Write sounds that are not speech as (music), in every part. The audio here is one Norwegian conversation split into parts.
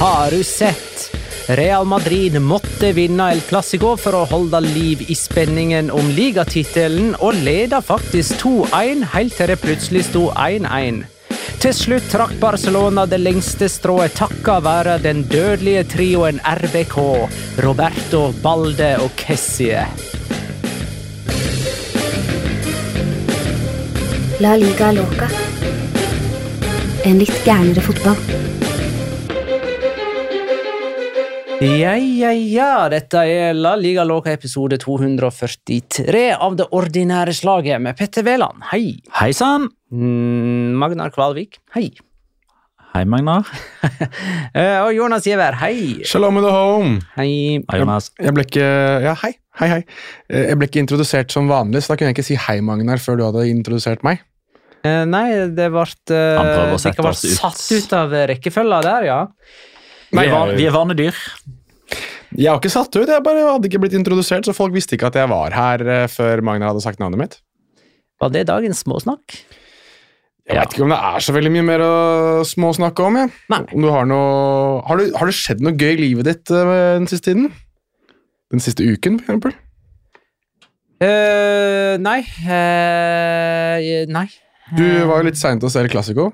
Har du sett? Real Madrid måtte vinne El Clásico for å holde liv i spenningen om ligatittelen, og leda faktisk 2-1 helt til det plutselig sto 1-1. Til slutt trakk Barcelona det lengste strået takket være den dødelige trioen RBK, Roberto, Balde og Kessie. La liga loca. En litt gærnere fotball. Ja, ja, ja, dette er La Liga Loca episode 243 av Det ordinære slaget med Petter Wæland. Hei. Hei sann! Mm, Magnar Kvalvik. Hei. Hei, Magnar. (laughs) Eh, og Jonas Giæver. Hei. Shalom in the home. Hei. Hei, Jonas. Jeg ble ikke Ja, hei. Hei, hei. Eh, Jeg ble ikke introdusert som vanlig, så da kunne jeg ikke si hei, Magnar, før du hadde introdusert meg. Eh, nei, det ble uh, Han prøver å sette ble oss ut. satt ut av rekkefølga der, ja. Vi Nei, er, vi er vanedyr. Jeg har ikke satt ut, jeg bare hadde ikke blitt introdusert, så folk visste ikke at jeg var her eh, før Magnar hadde sagt navnet mitt. Var det dagens småsnakk? Jeg vet ikke om det er så veldig mye mer å småsnakke om. Jeg. Nei. Om du har, noe, har, du, har det skjedd noe gøy i livet ditt eh, den siste tiden? Den siste uken, for eksempel? Uh, nei. Uh, nei. Du var jo litt sein til å se El Clásico.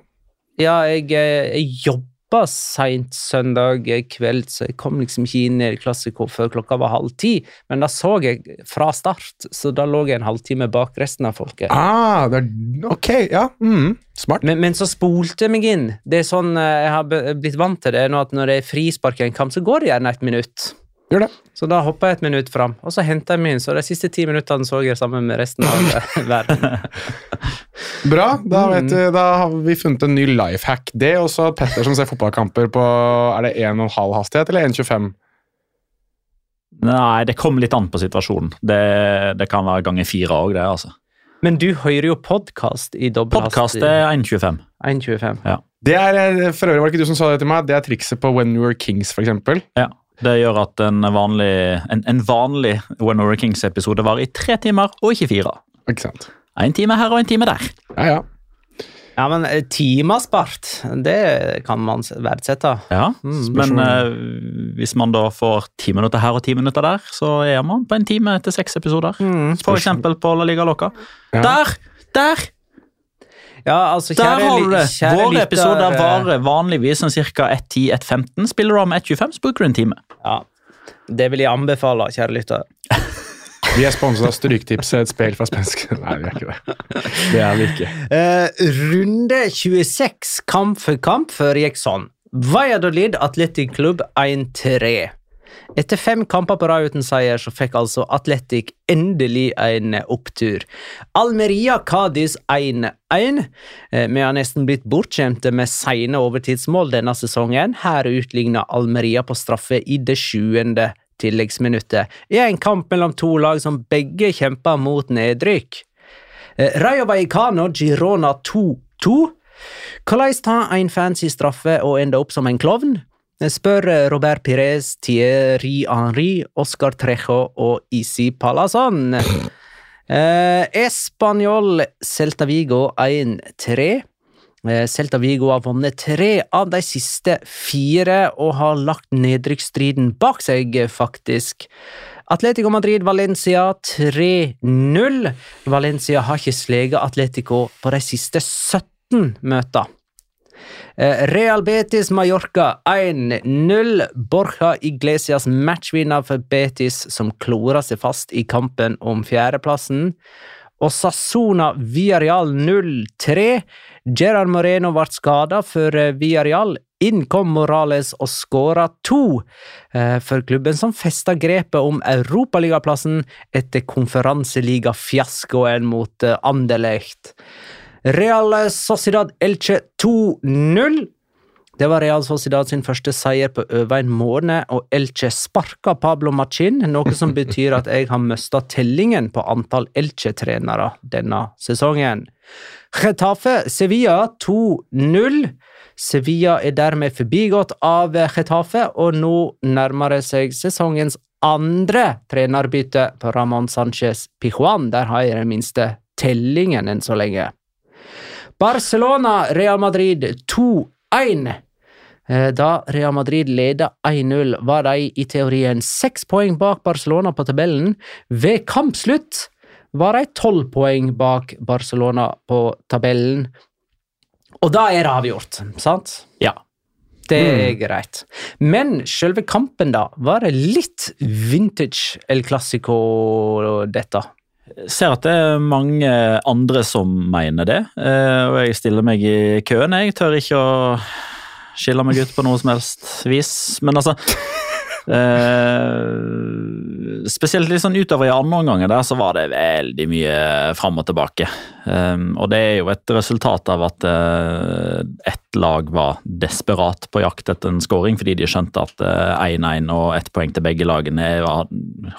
Ja, jeg, jeg jeg jobba seint søndag kveld, så jeg kom liksom ikke inn i Klassiko før klokka var halv ti. Men da så jeg fra start, så da lå jeg en halvtime bak resten av folket. Ah, det er, ok, ja. Mm, smart. Men, men så spolte jeg meg inn. Det er sånn eh, Jeg har blitt vant til det nå at når det er frispark i en kamp, så går det gjerne et minutt. Gjør det. Så da hoppa jeg et minutt fram, og så henta jeg meg inn. Så de siste ti minuttene så jeg sammen med resten av (laughs) verden. (laughs) Bra. Da, Mm. vet, du- da har vi funnet en ny life hack. Det er også Petter som ser fotballkamper på Er det 1,5 hastighet eller 1,25? Nei, det kommer litt an på situasjonen. Det, det kan være ganger fire òg, det. altså. Men du hører jo podkast i dobbel Podkast er 1,25. 1,25. Det er, eh, for øvrig var det ikke du som sa det til meg, det er trikset på When We Were Kings, for eksempel. Ja. Det gjør at en vanlig, en, en vanlig When We Were Kings-episode varer i tre timer, og ikke fire. Ikke sant? En time her og en time der. Ja, ja. Ja, men eh, timer spart, det kan man verdsette. Ja, Mm, Men eh, hvis man da får ti minutter her og ti minutter der, så er man på en time etter seks episoder. For eksempel på La Liga Loca. Ja. Der! Der! Ja, altså, Der kjære har du det! Våre lytter, episoder varer vanligvis sånn ca. 1.10-1.15. Spiller du av med 1.25, så bruker du en time. Ja. Det vil jeg anbefale, kjære lytter. (laughs) Vi er sponset av Stryktipset, et spill fra spensk (laughs) Nei, vi er ikke det. Det er vi ikke. Uh, runde 26, kamp for kamp, foregikk sånn. Valladolid Athletic Club 1-3. Etter fem kamper på rad uten seier så fikk altså Atletic endelig en opptur. Almeria Cádiz 1-1. Eh, Vi har nesten blitt bortskjemte med sene overtidsmål denne sesongen. Her utligna Almeria på straffe i det sjuende tilleggsminuttet i en kamp mellom to lag som begge kjemper mot nedrykk. Eh, Rayo Vallecano Girona 2-2. Hvordan ta en fancy straffe og ende opp som en klovn? Spør eh, Robert Pires, Thierry Henry, Oscar Trejo og Isi Palazan. Eh, Español Celta Vigo 1-3. Eh, Celta Vigo har vunnet tre av de siste fire og har lagt nedrykksstriden bak seg, faktisk. Atletico Madrid Valencia 3-0. Valencia har ikke sleget Atletico på de siste 17 møter. Eh, Real Betis Mallorca 1-0. Borja Iglesias matchvinner for Betis, som klorer seg fast i kampen om fjerdeplassen. Og Sassona Villarreal 0-3. Gerard Moreno ble skada for eh, Villarreal. Inn kom Morales og skåra to eh, for klubben som festa grepet om europaligaplassen etter konferanseligafiaskoen mot eh, Anderlecht. Real Sociedad Elche 2-0. Det var Real Sociedad sin første seier på over en måned, og Elche sparka Pablo Machin, noe som betyr at jeg har mista tellingen på antall Elche-trenere denne sesongen. Getafe Sevilla 2-0. Sevilla er dermed forbigått av Getafe, og nå nærmer det seg sesongens andre trenerbytte på Ramón Sánchez Pijuan. Der har jeg den minste tellingen enn så lenge. Barcelona Real Madrid 2-1. Eh, Da Real Madrid leda 1-0, var de i teorien seks poeng bak Barcelona på tabellen. Ved kampslutt var de tolv poeng bak Barcelona på tabellen. Og da er det avgjort, sant? Ja. Det er greit. Men selve kampen, da? Var det litt vintage El Clásico, dette? ser at det er mange andre som mener det, eh, og jeg stiller meg i køen. Jeg tør ikke å skille meg ut på noe som helst vis, men altså (laughs) eh, Spesielt litt sånn utover i andre omganger der, så var det veldig mye fram og tilbake. Um, og det er jo et resultat av at uh, ett lag var desperat på jakt etter en scoring, fordi de skjønte at 1-1 og ett poeng til begge lagene var,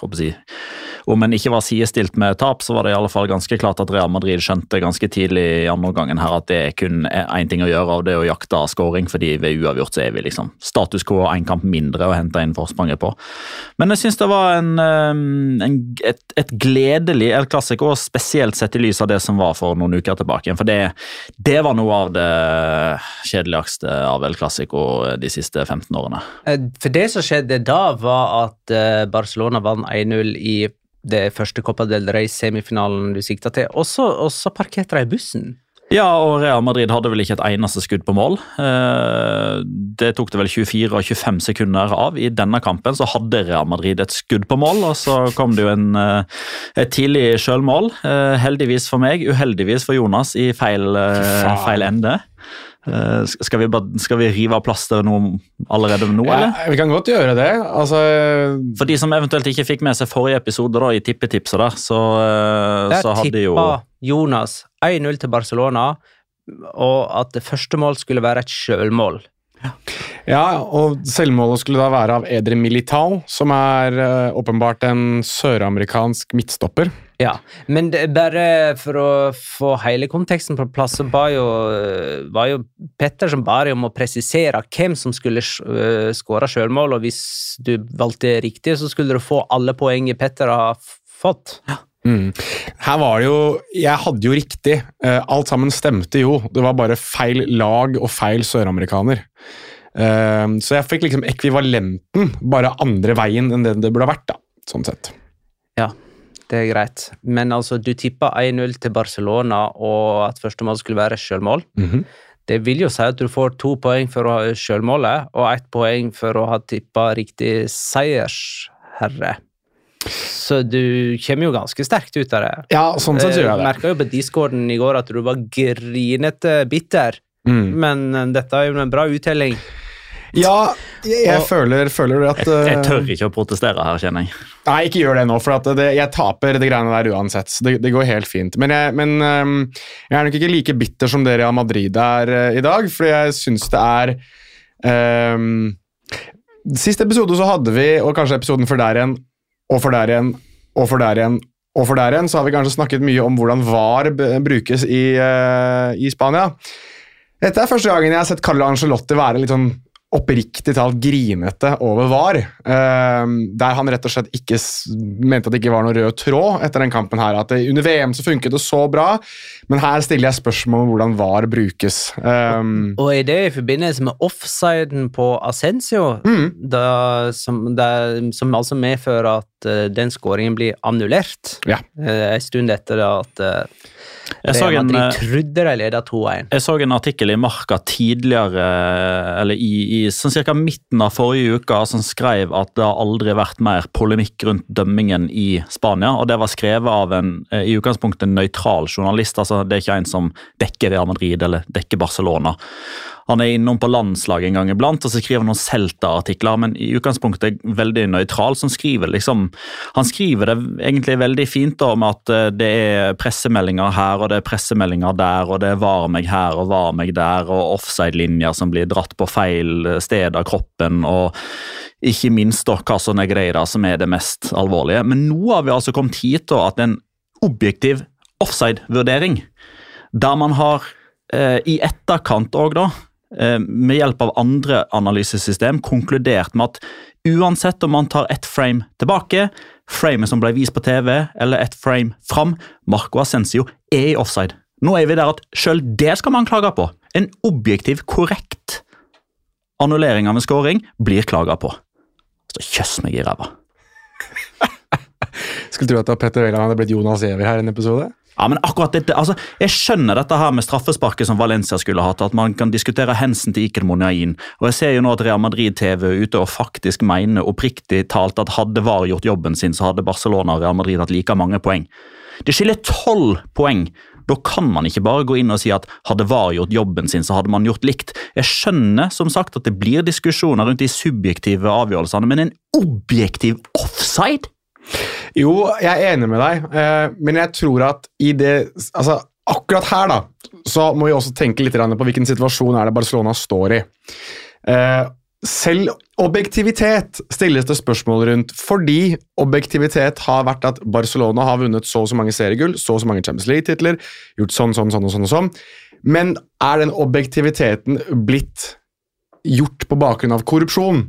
håper jeg, om en ikke var sidestilt med tap, så var det i alle fall ganske klart at Real Madrid skjønte ganske tidlig i andre omgangen her at det er kun én ting å gjøre, og det er å jakte scoring, fordi ved uavgjort så er vi liksom status quo og én kamp mindre å hente inn forspranget på. Men jeg syns det var en, en, et, et, gledelig El Clásico, spesielt sett i lys av det som var for noen uker tilbake. For det, det var noe av det kjedeligste av El Clásico de siste 15 årene. For det som skjedde da, var at Barcelona vant 1-0 i det første Copa del Rey-semifinalen du sikta til, og så, parkerte de bussen. Ja, og Real Madrid hadde vel ikke et eneste skudd på mål. Det tok det vel 24 og 25 sekunder av. I denne kampen så hadde Real Madrid et skudd på mål, og så kom det jo en, et tidlig sjølmål. Heldigvis for meg, uheldigvis for Jonas i feil, feil ende. Skal vi, bare, skal vi, rive av plasteret noe allerede nå, eller? Ja, vi kan godt gjøre det. Altså... For de som eventuelt ikke fikk med seg forrige episode da, i tippetipset, der, så, der så hadde jo Jonas 1-0 til Barcelona, og at det første mål skulle være et sjølmål. Ja. ja, og selvmålet skulle da være av Edre Militao, som er uh, åpenbart en søramerikansk midtstopper. Ja, men det, bare for å få hele konteksten på plass, så var jo, var jo Petter som ba om å presisere hvem som skulle uh, skåre sjølmål, og hvis du valgte riktig, så skulle du få alle poeng Petter har fått. Ja. Mm. Her var det jo Jeg hadde jo riktig. Alt sammen stemte jo. Det var bare feil lag og feil søramerikaner. Så jeg fikk liksom ekvivalenten, bare andre veien enn det det burde vært. da, sånn sett. Ja, det er greit. Men altså, du tippa 1-0 til Barcelona, og at første mål skulle være sjølmål. Mm -hmm. Det vil jo si at du får to poeng for å ha sjølmålet, og ett poeng for å ha tippa riktig seiersherre. Så du kommer jo ganske sterkt ut av det. Ja, sånn sett gjør jeg det. Merka jo på discorden i går at du var grinete bitter, Mm. men eh, dette er jo en bra uttelling. Ja, jeg, jeg Og- føler, føler at Jeg, jeg eh, tør ikke å protestere her, kjenner jeg. Nei, ikke gjør det nå, for at det, jeg taper det greiene der uansett. Det, det går helt fint. Men, jeg, men ehm, jeg er nok ikke like bitter som dere av Madrid er eh, i dag, for jeg syns det er um, Sist episode så hadde vi, og kanskje episoden for der igjen, og for der igjen, og for der igjen, og for der igjen, så har vi kanskje snakket mye om hvordan VAR brukes i, eh, i Spania. Dette er første gangen jeg har sett Carlo Angelotti være litt sånn oppriktig talt grinete over VAR. Ehm, der han rett og slett ikke mente at det ikke var noe rød tråd etter den kampen. her, at det, Under VM så funket det så bra, men her stiller jeg spørsmål om hvordan VAR brukes. Ehm, Og er det i forbindelse med offsiden på Ascencio, Mm. da, som, da, som altså medfører at uh, den skåringen blir annullert Ja. uh, en stund etter at uh, Jeg så, en, eh, jeg så en artikkel i Marka tidligere, eller i, i sånn cirka midten av forrige uke, som skrev at det har aldri vært mer polemikk rundt dømmingen i Spania. og Det var skrevet av en eh, i utgangspunktet nøytral journalist. altså Det er ikke en som dekker Real Madrid eller dekker Barcelona. Han er innom på landslaget en gang iblant, og så skriver han noen Celta-artikler, men i utgangspunktet er veldig nøytral. som skriver liksom, Han skriver det egentlig veldig fint om at eh, det er pressemeldinger her og det er pressemeldinger der, og det er var meg her og var meg der, og offside-linjer som blir dratt på feil eh, sted av kroppen. og ikke minst da Caso Negreira, som er det mest alvorlige. Men nå har vi altså kommet hit da, at en objektiv offside-vurdering, der man har eh, i etterkant òg, da, med hjelp av andre analysesystem, konkludert med at uansett om man tar ett frame tilbake, framet som ble vist på TV, eller ett frame fram, Marco Ascencio er i offside. Nå er vi der at sjøl det skal man klage på. En objektiv, korrekt annullering av en scoring blir klaga på. Så kjøss meg i ræva. (laughs) skulle tro at Petter Wæland hadde blitt Jonas Giæver her i en episode. Ja, men akkurat dette, altså, Jeg skjønner dette her med straffesparket som Valencia skulle hatt, at man kan diskutere hensen til Iker Monjain. Og jeg ser jo nå at Real Madrid-TV er ute og faktisk mener oppriktig talt at hadde VAR gjort jobben sin, så hadde Barcelona og Real Madrid hatt like mange poeng. Det skiller tolv poeng. Da kan man ikke bare gå inn og si at hadde VAR gjort jobben sin, så hadde man gjort likt. Jeg skjønner som sagt at det blir diskusjoner rundt de subjektive avgjørelsene, men en objektiv offside? Jo, jeg er enig med deg, eh, men jeg tror at i det Altså, akkurat her, da, så må vi også tenke litt på hvilken situasjon er det Barcelona står i. Eh, Selv objektivitet stilles det spørsmål rundt, fordi objektivitet har vært at Barcelona har vunnet så og så mange seriegull, så og så mange Champions League-titler, gjort sånn, sånn, sånn og sånn og sånn. Men er den objektiviteten blitt gjort på bakgrunn av korrupsjon?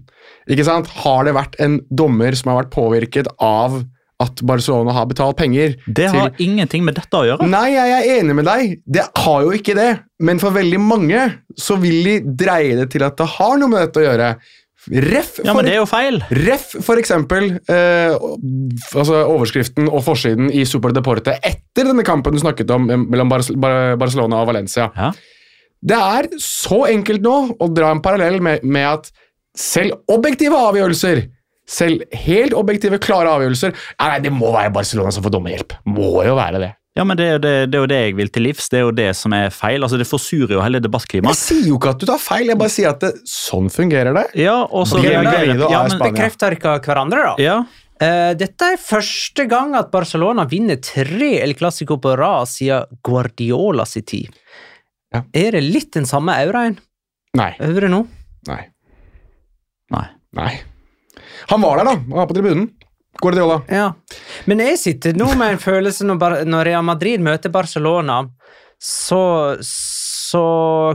Ikke sant? Har det vært en dommer som har vært påvirket av at Barcelona har betalt penger? Det har ingenting med dette å gjøre. Nei, jeg er enig med deg. Det har jo ikke det. Men for veldig mange så vil de dreie det til at det har noe med dette å gjøre. Ref, Ja, men det er jo feil. Ref for eksempel eh, altså overskriften og forsiden i Super Deporte etter denne kampen du snakket om mellom Bar Bar Barcelona og Valencia. Ja. Det er så enkelt nå å dra en parallell med, med at selv objektive avgjørelser selv helt objektive, klare avgjørelser Nei, Nei, det må være Barcelona som får dommerhjelp. Må jo være det. Ja, men det er, jo det, det er jo det jeg vil til livs. Det er jo det som er feil. Altså, Det forsurer jo hele debattklimaet. Jeg sier jo ikke at du tar feil, jeg bare sier at det, sånn fungerer det. Ja, og så ja, men? Bekrefter ikke hverandre, da. ja, Uh, dette er første gang at Barcelona vinner tre El Clásico på rad siden Guardiola sin tid. Ja. Er det litt den samme auraen Nei. det nå? Nei. Nei. Han var der, da. Han var på tribunen. Guardiola. Ja. Men jeg sitter nå med en følelse når, Bar når Real Madrid møter Barcelona, så, så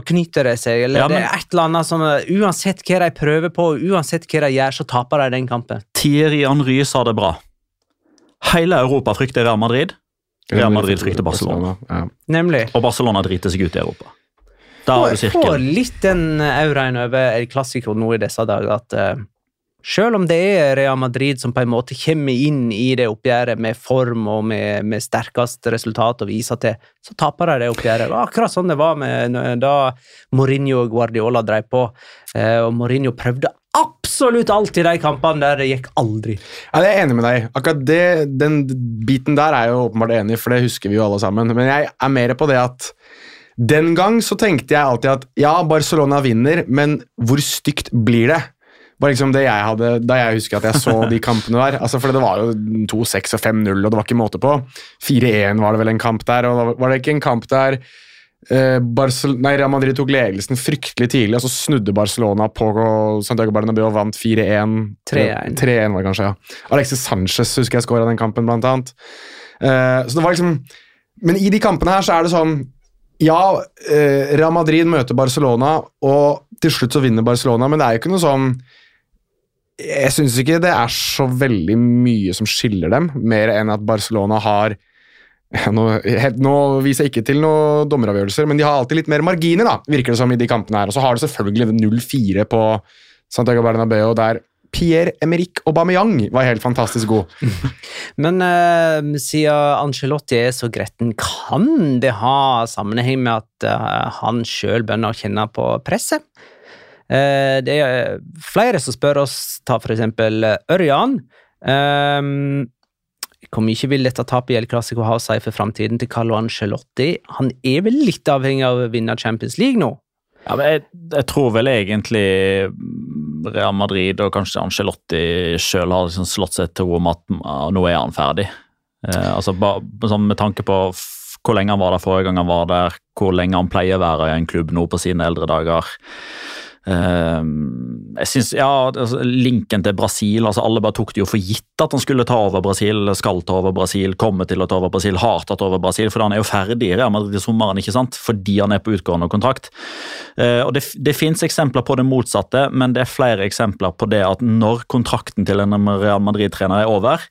knyter det seg. Eller Ja, men- det er et eller annet som Uansett hva de prøver på, uansett hva de gjør, så taper de den kampen. Thierry Henry sa det bra. Hele Europa frykter Real Madrid, Real Madrid frykter Barcelona. Ja. Nemlig. og Barcelona driter seg ut i Europa. Der har du Jeg får litt den auraen over en klassiker nå i disse dager at eh, Selv om det er Real Madrid som på en måte kommer inn i det oppgjøret med form og med, med sterkest resultat og viser til, så taper de det oppgjøret. Det var akkurat sånn det var med, da Mourinho og Guardiola drev på. Eh, og Mourinho prøvde absolutt alt i de kampene der det gikk aldri. Ja, Jeg er enig med deg. Akkurat det, Den biten der er jeg jo åpenbart enig i, for det husker vi jo alle sammen. Men jeg er mer på det at den gang så tenkte jeg alltid at ja, Barcelona vinner, men hvor stygt blir det? var liksom det jeg hadde da jeg husker at jeg så de (laughs) kampene der. Altså, for det var jo 2-6 og 5-0, og det var ikke måte på. 4-1 var det vel en kamp der, og var det ikke en kamp der eh, nei, Real Madrid tok ledelsen fryktelig tidlig, og så snudde Barcelona på Santiago Bernabeu og vant 4-1. 3-1 var det kanskje, ja. Alexis Sanchez husker jeg skåra den kampen, blant annet. Eh, så det var liksom Men i de kampene her så er det sånn ja, eh, Real Madrid møter Barcelona, og til slutt så vinner Barcelona, men det er jo ikke noe sånn jeg syns ikke det er så veldig mye som skiller dem, mer enn at Barcelona har nå, nå, viser jeg ikke til noen dommeravgjørelser, men de har alltid litt mer marginer, da, virker det som, i de kampene her. Og så har de selvfølgelig 0-4 på Santiago Bernabeu, der Pierre-Emerick Aubameyang var helt fantastisk god. (laughs) men uh, siden Angelotti er så gretten, kan det ha sammenheng med at uh, han sjøl begynner å kjenne på presset? Uh, det er flere som spør oss, ta for eksempel Ørjan. Um, hvor mye vil dette tapet i El Clásico ha å si for framtiden til Carlo Angelotti? Han er vel litt avhengig av å vinne Champions League nå? Ja, men jeg, jeg tror vel egentlig Real Madrid og kanskje Angelotti sjøl har liksom slått seg til ro om at nå er han ferdig. Eh, altså, ba, sånn Med tanke på hvor lenge han var der forrige gang han var der, hvor lenge han pleier å være i en klubb nå på sine eldre dager. Ehm, jeg synes, ja, altså, Linken til Brasil altså Alle bare tok det jo for gitt at han skulle ta over Brasil, skal ta over Brasil, komme til å ta over Brasil, har tatt over Brasil. For han er jo ferdig i Real Madrid i sommeren, ikke sant? fordi han er på utgående kontrakt. Uh, og Det, det finnes eksempler på det motsatte, men det er flere eksempler på det at når kontrakten til en Real Madrid-trener er over,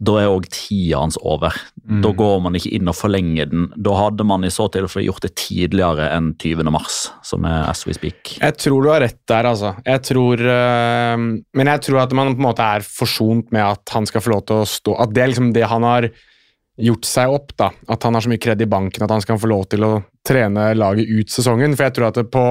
da er òg tida hans over. Mm. Da går man ikke inn og forlenger den. Da hadde man i så tilfelle gjort det tidligere enn 20. mars, som er as we speak. Jeg tror du har rett der, altså. Jeg tror øh, Men jeg tror at man på en måte er forsont med at han skal få lov til å stå At det er liksom det han har gjort seg opp, da. At han har så mye kred i banken at han skal få lov til å trene laget ut sesongen. For jeg tror at det på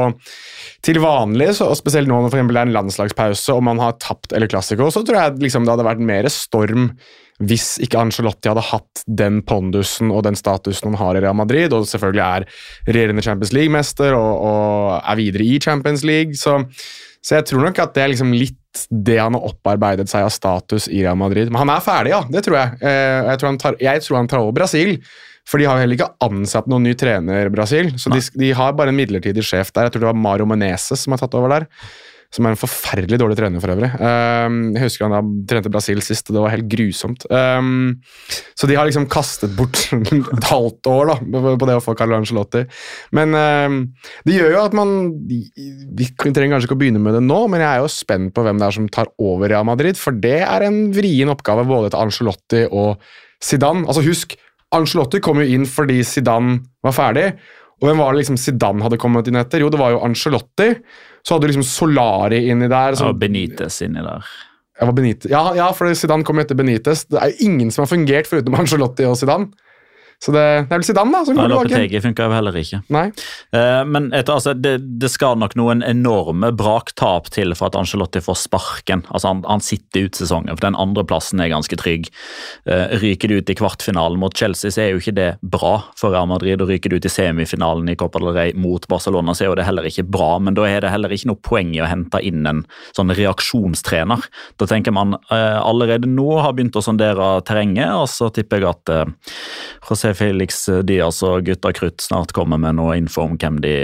til vanlig, så, og spesielt nå når det er en landslagspause og man har tapt eller klassiker, så tror jeg liksom det hadde vært mer storm hvis ikke Angelotti hadde hatt den pondusen og den statusen han har i Real Madrid, og selvfølgelig er regjerende Champions League-mester og, og, er videre i Champions League, så, så, jeg tror nok at det er liksom litt det han har opparbeidet seg av status i Real Madrid. Men han er ferdig, ja. Det tror jeg. Eh, jeg tror han tar, tror han tar over Brasil. For de har heller ikke ansatt noen ny trener, Brasil. Så de, de, har bare en midlertidig sjef der. Jeg tror det var Mario Meneses som har tatt over der som er en forferdelig dårlig trener for øvrig. Um, jeg husker han da trente Brasil sist, og det var helt grusomt. Um, så de har liksom kastet bort (laughs) et halvt år da, på det å få Carlo Angelotti. Men um, det gjør jo at man Vi trenger kanskje ikke å begynne med det nå, men jeg er jo spent på hvem det er som tar over Real Madrid, for det er en vrien oppgave både til Angelotti og Zidane. Altså Husk, Angelotti kom jo inn fordi Zidane var ferdig. Og hvem var det liksom Zidane hadde kommet inn etter? Jo, det var jo Angelotti. Så hadde du liksom Solari inni der. Som, og Benitez inni der. Ja, ja, for Zidane kom etter Benitez. Det er jo ingen som har fungert foruten Angelotti og Zidane. Så det, det er vel Zidane, da. som tilbake. Lopetegi funka jo heller ikke. Nei. Uh, men etter, altså, det, det, skal nok noen enorme braktap til for at Angelotti får sparken. Altså, han, han sitter ut sesongen, for den andreplassen er ganske trygg. Uh, ryker du ut i kvartfinalen mot Chelsea, så er jo ikke det bra for Real Madrid. Og ryker du ut i semifinalen i Copa del Rey mot Barcelona, så er jo det heller ikke bra. Men da er det heller ikke noe poeng i å hente inn en sånn reaksjonstrener. Da tenker man uh, allerede nå har begynt å sondere terrenget, og så tipper jeg at José til Felix Diaz og gutta krutt snart kommer med noe info om hvem de,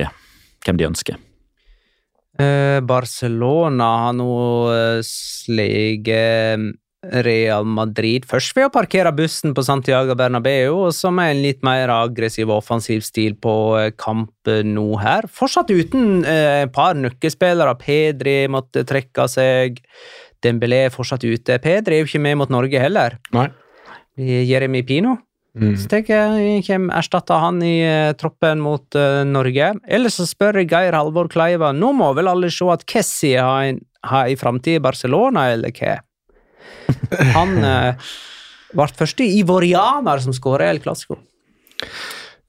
hvem de ønsker. Eh, Barcelona har nå eh, Real Madrid først ved å parkere bussen på Santiago Bernabeu, og så med en litt mer aggressiv og offensiv stil på kampen kamp nå her. Fortsatt uten et par nøkkelspillere. Pedri måtte trekke seg. Dembélé er fortsatt ute. Pedri er jo ikke med mot Norge heller. Nei. Jeremy Pino Mm. Så tenker jeg hvem erstatter han i uh, troppen mot uh, Norge? Eller så spør jeg Geir Halvor Kleiva. Nå må vel alle se at Kessie har en, ha ei framtid i Barcelona, eller hva? (laughs) Han uh, ble første ivorianer som skåra El Clásico.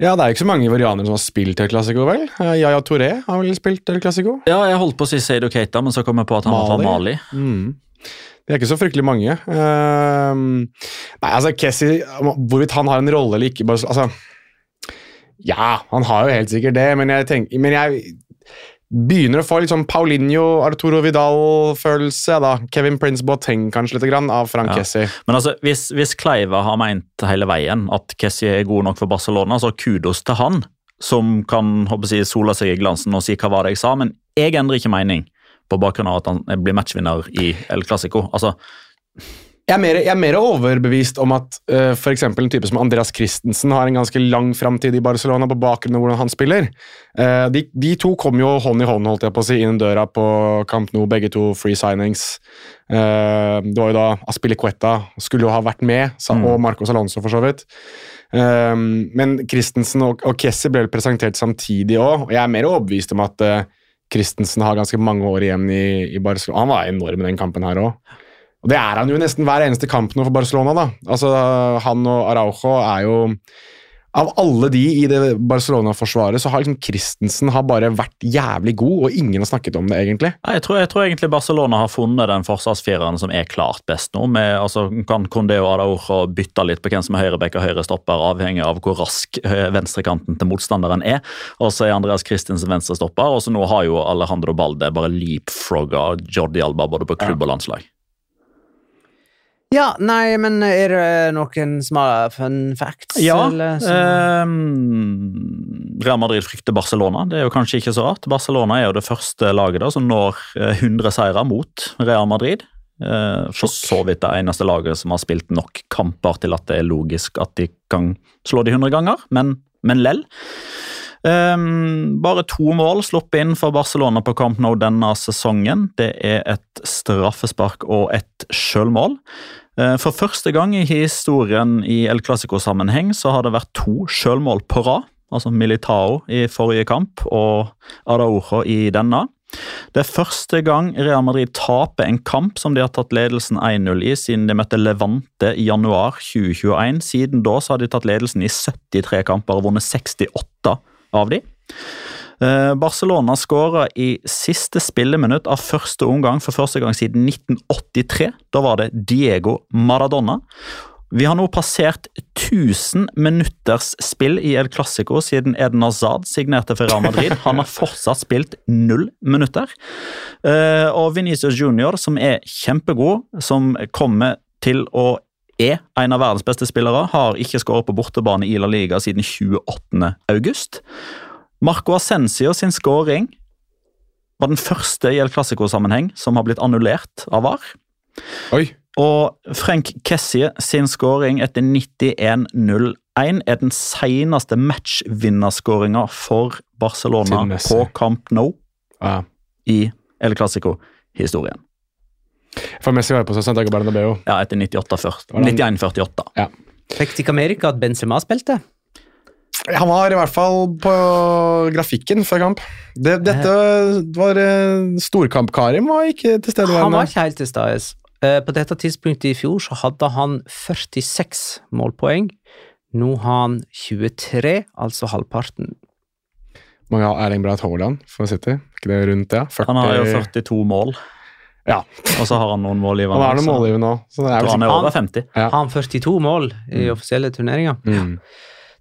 Ja, det er jo ikke så mange ivorianere som har spilt El Clásico, vel? Yaya Touré har vel spilt El Clásico? Ja, jeg holdt på å si Seido Keita, men så kom jeg på at han var fra Mali. Mm. Det er ikke så fryktelig mange. Uh, nei, altså, Kessie Hvorvidt han har en rolle eller ikke bare, altså, Ja, han har jo helt sikkert det, men jeg, tenker, men jeg begynner å få litt sånn Paulinho, Arturo Vidal-følelse. da. Kevin Prince Boateng kanskje litt grann, av Frank Ja. Kessie. Men altså, hvis, hvis Kleiva har meint hele veien at Kessie er god nok for Barcelona, så kudos til han, som kan håper jeg, sola seg i glansen og si hva var det jeg sa, men jeg endrer ikke mening på bakgrunn av at han blir matchvinner i El Clásico. Altså, Jeg er, mer, jeg er mer overbevist om at uh, f.eks. en type som Andreas Christensen har en ganske lang framtid i Barcelona på bakgrunn av hvordan han spiller. Uh, de, de to kom jo hånd i hånd holdt jeg på å si, inn døra på Camp Nou, begge to free signings. Uh, det var jo da Aspilicueta skulle jo ha vært med, Mm. og Marcos Alonso for så vidt. Eh, men Christensen og, og Kessie ble vel presentert samtidig òg, og jeg er mer overbevist om at eh, Christensen har ganske mange år igjen i, i Barcelona. Han var enorm i den kampen her òg. Og det er han jo nesten hver eneste kamp nå for Barcelona. da. Altså, Han og Araujo er jo Av alle de i det Barcelona-forsvaret, så har liksom Christensen har bare vært jævlig god, og ingen har snakket om det, egentlig. Nei, Jeg tror, jeg tror egentlig Barcelona har funnet den forsvarsfireren som er klart best nå. Med, altså, kan Condé og Araujo bytte litt på hvem som er høyrebekk og høyrestopper, avhengig av hvor rask eh, venstrekanten til motstanderen er. Og så er Andreas Christensen venstrestopper, og så nå har jo Alejandro Balde bare leapfrogga Jordi Alba både på klubb og landslag. Ja, nei, men er det noen som har fun facts? Ja, eller som- ehm, Real Madrid frykter Barcelona. Det er jo kanskje ikke så rart. Barcelona er jo det første laget da som når eh, 100 seire mot Real Madrid. Eh, For så vidt det eneste laget som har spilt nok kamper til at det er logisk at de kan slå de 100 ganger, men, men lell. Ehm, bare to mål sluppet inn for Barcelona på Camp Nou denne sesongen. Det er et straffespark og et sjølmål. Uh, For første gang i historien i El Clásico-sammenheng så har det vært to sjølmål på rad. Altså Militao i forrige kamp og Araujo i denne. Det er første gang Real Madrid taper en kamp som de har tatt ledelsen 1-0 i siden de møtte Levante i januar 2021. Siden da har de tatt ledelsen i 73 kamper og vunnet 68 av de. Eh, Barcelona skåra i siste spilleminutt av første omgang for første gang siden 1983. Da var det Diego Maradona. Vi har nå passert 1000 minutters spill i El Clásico siden Eden Hazard signerte for Real Madrid. (laughs) Han har fortsatt spilt null minutter. Eh, Og Venezia Junior, som er kjempegod, som kommer til å er en av verdens beste spillere, har ikke skåret på bortebane i La Liga siden 28. august. Marco Ascensio sin skåring var den første i El Clásico-sammenheng som har blitt annullert av VAR. Oi. Og Frank Kessie sin skåring etter 91-0-1 er den seneste matchvinnerskåringa for Barcelona på Camp Nou Ja. i El Clásico-historien. For Messi var jo på seg Santiago Bernabeu. Ja, etter 98-40 Var det- 91-48. Fikk dere med dere at Benzema spilte? Han var i hvert fall på grafikken før kamp. Det, dette var eh, Storkamp Karim var ikke til stede. Han var ikke helt til stede. Eh, På dette tidspunktet i fjor så hadde han 46 målpoeng. Nå har han 23, altså halvparten. Mange har Erling Braut Haaland for City. Ikke det rundt det? 40, Han har jo 42 mål, Ja, og så har han noen mål i han er noen målgivende nå. Så det er han er over 50. Ja. Har han 42 mål i offisielle turneringer? Mm.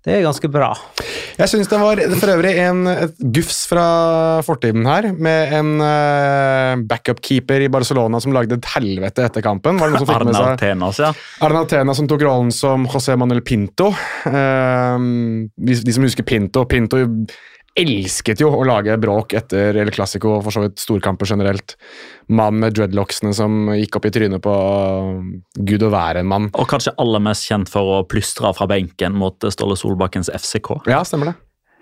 Det er ganske bra. Jeg syns det var for øvrig en, et gufs fra fortiden her, med en uh, backup-keeper i Barcelona som lagde et helvete etter kampen. Var det noen som fikk med seg Tenas, ja. Arnald Tena som tok rollen som José Manuel Pinto. Uh, de, de som husker Pinto Pinto elsket jo å lage bråk etter El Clásico og for så vidt storkamper generelt. Mann med dreadlocksene som gikk opp i trynet på gud og være en mann. Og kanskje aller mest kjent for å plystre fra benken mot Ståle Solbakkens FCK. Ja, stemmer det.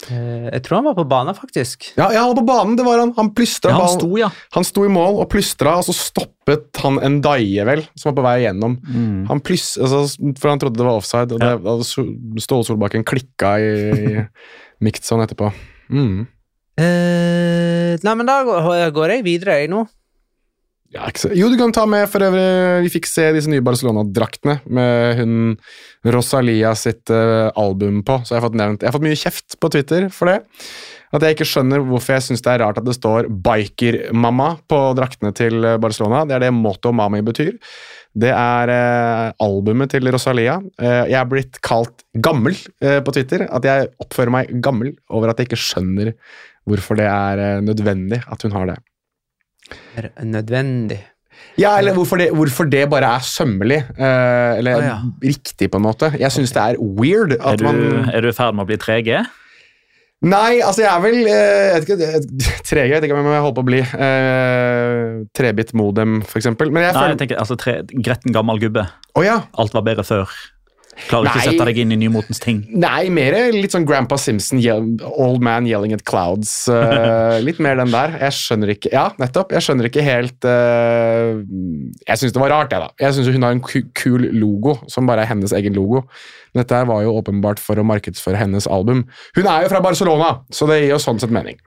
Eh, Jeg tror han var på banen, faktisk. Ja, ja, han var på banen, det var han. Han plystra Ja, han sto, ja. Han sto i mål og plystra, og så stoppet han en daie, vel, som var på vei igjennom. Mm. Han plyst, altså, for han trodde det var offside, og det, Ståle Solbakken klikka i, i (laughs) Miktson etterpå. Mm. Eh, nei, men da går, jeg videre, jeg nå. Ja. Jo, du kan ta med for øvrig Vi fikk se disse nye Barcelona-draktene med hun Rosalia sitt uh, album på, så jeg har fått nevnt Jeg har fått mye kjeft på Twitter for det. At jeg ikke skjønner hvorfor jeg syns det er rart at det står 'Biker-mamma' på draktene til eh, Barcelona. Det er det Moto Mami betyr. Det er eh, albumet til Rosalia. Eh, jeg er blitt kalt gammel eh, på Twitter. At jeg oppfører meg gammel over at jeg ikke skjønner hvorfor det er eh, nødvendig at hun har det. Er nødvendig. Ja, eller hvorfor det, hvorfor det bare er sømmelig. eh, eller ah, ja. riktig, på en måte. Jeg syns det er weird Er at du, man er du i ferd med å bli 3G? Nei, altså jeg er vel eh, jeg vet ikke, jeg- (laughs) Trege, jeg vet ikke om jeg holder på å bli. Uh, trebit modem, for eksempel. Men jeg Nei, jeg tenker, altså, tre, Gretten gammel gubbe. Oh, ja. Alt var bedre før. Klarer ikke å sette deg inn i nymotens ting. Nei, mer litt sånn Grandpa Simpson, old man yelling at clouds. Uh, litt mer den der. Jeg skjønner ikke Ja, nettopp. Jeg skjønner ikke helt uh, Jeg syns det var rart, jeg, da. Jeg syns hun har en kul logo, som bare er hennes egen logo. Dette var jo åpenbart for å markedsføre hennes album. Hun er jo fra Barcelona, så det gir jo sånn sett mening.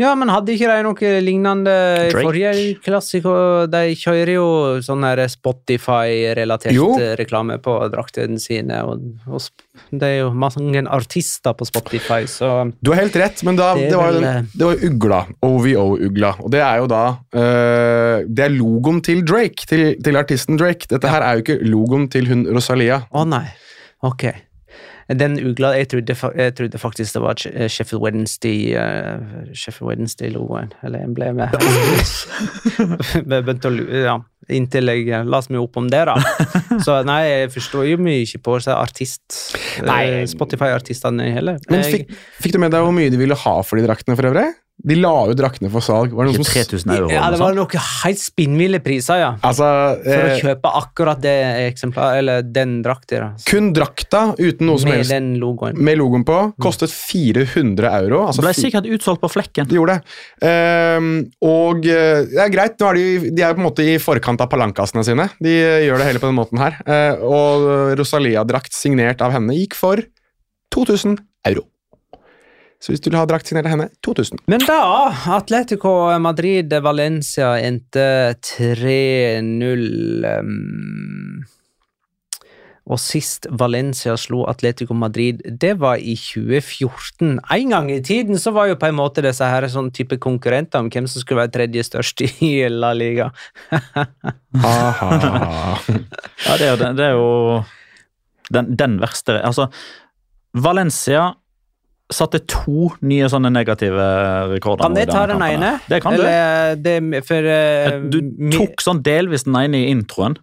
Ja, men hadde ikke de noe lignende i Drake. forrige klassiker? De kjører jo sånn Spotify-relatert eh, reklame på draktene sine. Og, og det er jo mange artister på Spotify, så Du har helt rett, men da, Det det, var jo vel, den, det var Ugla. OVO-ugla. Og det er jo da øh, Det er logoen til Drake, til, til artisten Drake. Dette her er jo ikke logoen til hun Rosalia. Å nei. Ok. Den ugla Jeg trodde, jeg trodde faktisk det var Sheffield Wednesday uh, Sheffield Wednesday-logoen, eller emblemet. (laughs) (laughs) Begynte å lure, ja, Inntil jeg leste meg opp om det, da. (laughs) Så nei, jeg forstår jo mye ikke på artist eh, Spotify-artistene heller. Men fikk, fikk du med deg hvor mye de ville ha for de draktene for øvrig? De la jo draktene for salg. Var det noen 3000 euro. ja, det var noe helt spinnville priser, ja. altså, For å eh, kjøpe akkurat det eksemplaret, eller den drakta, kun drakta uten noe som Med helst den logoen. med logoen på kostet 400 euro. Altså Ble sikkert utsolgt på flekken. De gjorde det. Um, og eh, det er greit, nå er de, de er på en måte i forkant av palankasene sine. De eh, gjør det hele på den måten her. Uh, og Rosalia-drakt signert av henne gikk for 2000 euro. Så hvis du vil ha drakt signert av henne, 2000. Men da, Atletico Madrid Valencia endte 3-0 um, Og sist Valencia slo Atletico Madrid, det var i 2014. En gang i tiden så var jo på en måte disse her sånn type konkurrenter om hvem som skulle være tredje størst i La Liga. (laughs) Ja, det er, jo- det er jo den, den verste Altså, Valencia satte to nye sånne negative rekorder. Kan jeg ta den ene? Det kan du. Eller, det, for uh, Du tok sånn delvis den ene i introen.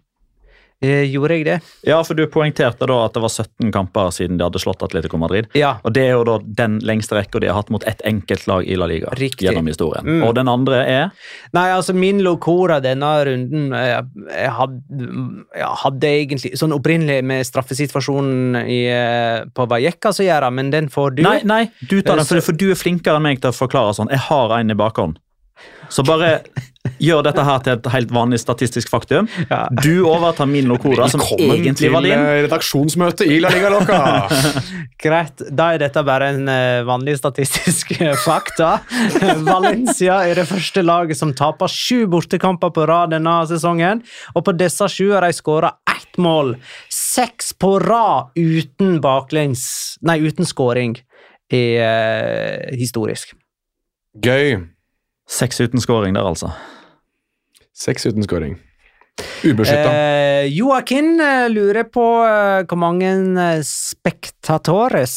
Eh, Gjorde jeg det? Ja, for du poengterte da at det var 17 kamper siden de hadde slått Atletico Madrid. Ja. Og det er jo da den lengste rekka de har hatt mot ett enkeltlag i La Liga Riktig. gjennom historien. Mm. Og den andre er Nei, altså min locora denne runden Jeg, jeg, hadde, jeg hadde egentlig sånn opprinnelig med straffesituasjonen i, på på Vallecas å gjøre, men den får du. Nei, nei, du tar den, for, for du er flinkere enn meg til å forklare sånn. Jeg har en i bakhånd. Så bare gjør dette her til et helt vanlig statistisk faktum. Ja. Du overtar min locora, som egentlig var din. eh, redaksjonsmøte i La Liga Loca. (laughs) Greit, da er dette bare en eh, vanlig statistisk eh, fakta. (laughs) Valencia er det første laget som taper sju bortekamper på rad denne sesongen, og på disse sju har de skåra ett mål. Seks på rad uten baklengs Nei, uten skåring. Er historisk. Gøy. Seks uten scoring der, altså. Seks uten scoring. Ubeskytta. Eh, Joakim eh, lurer på eh, hvor mange eh, spektatores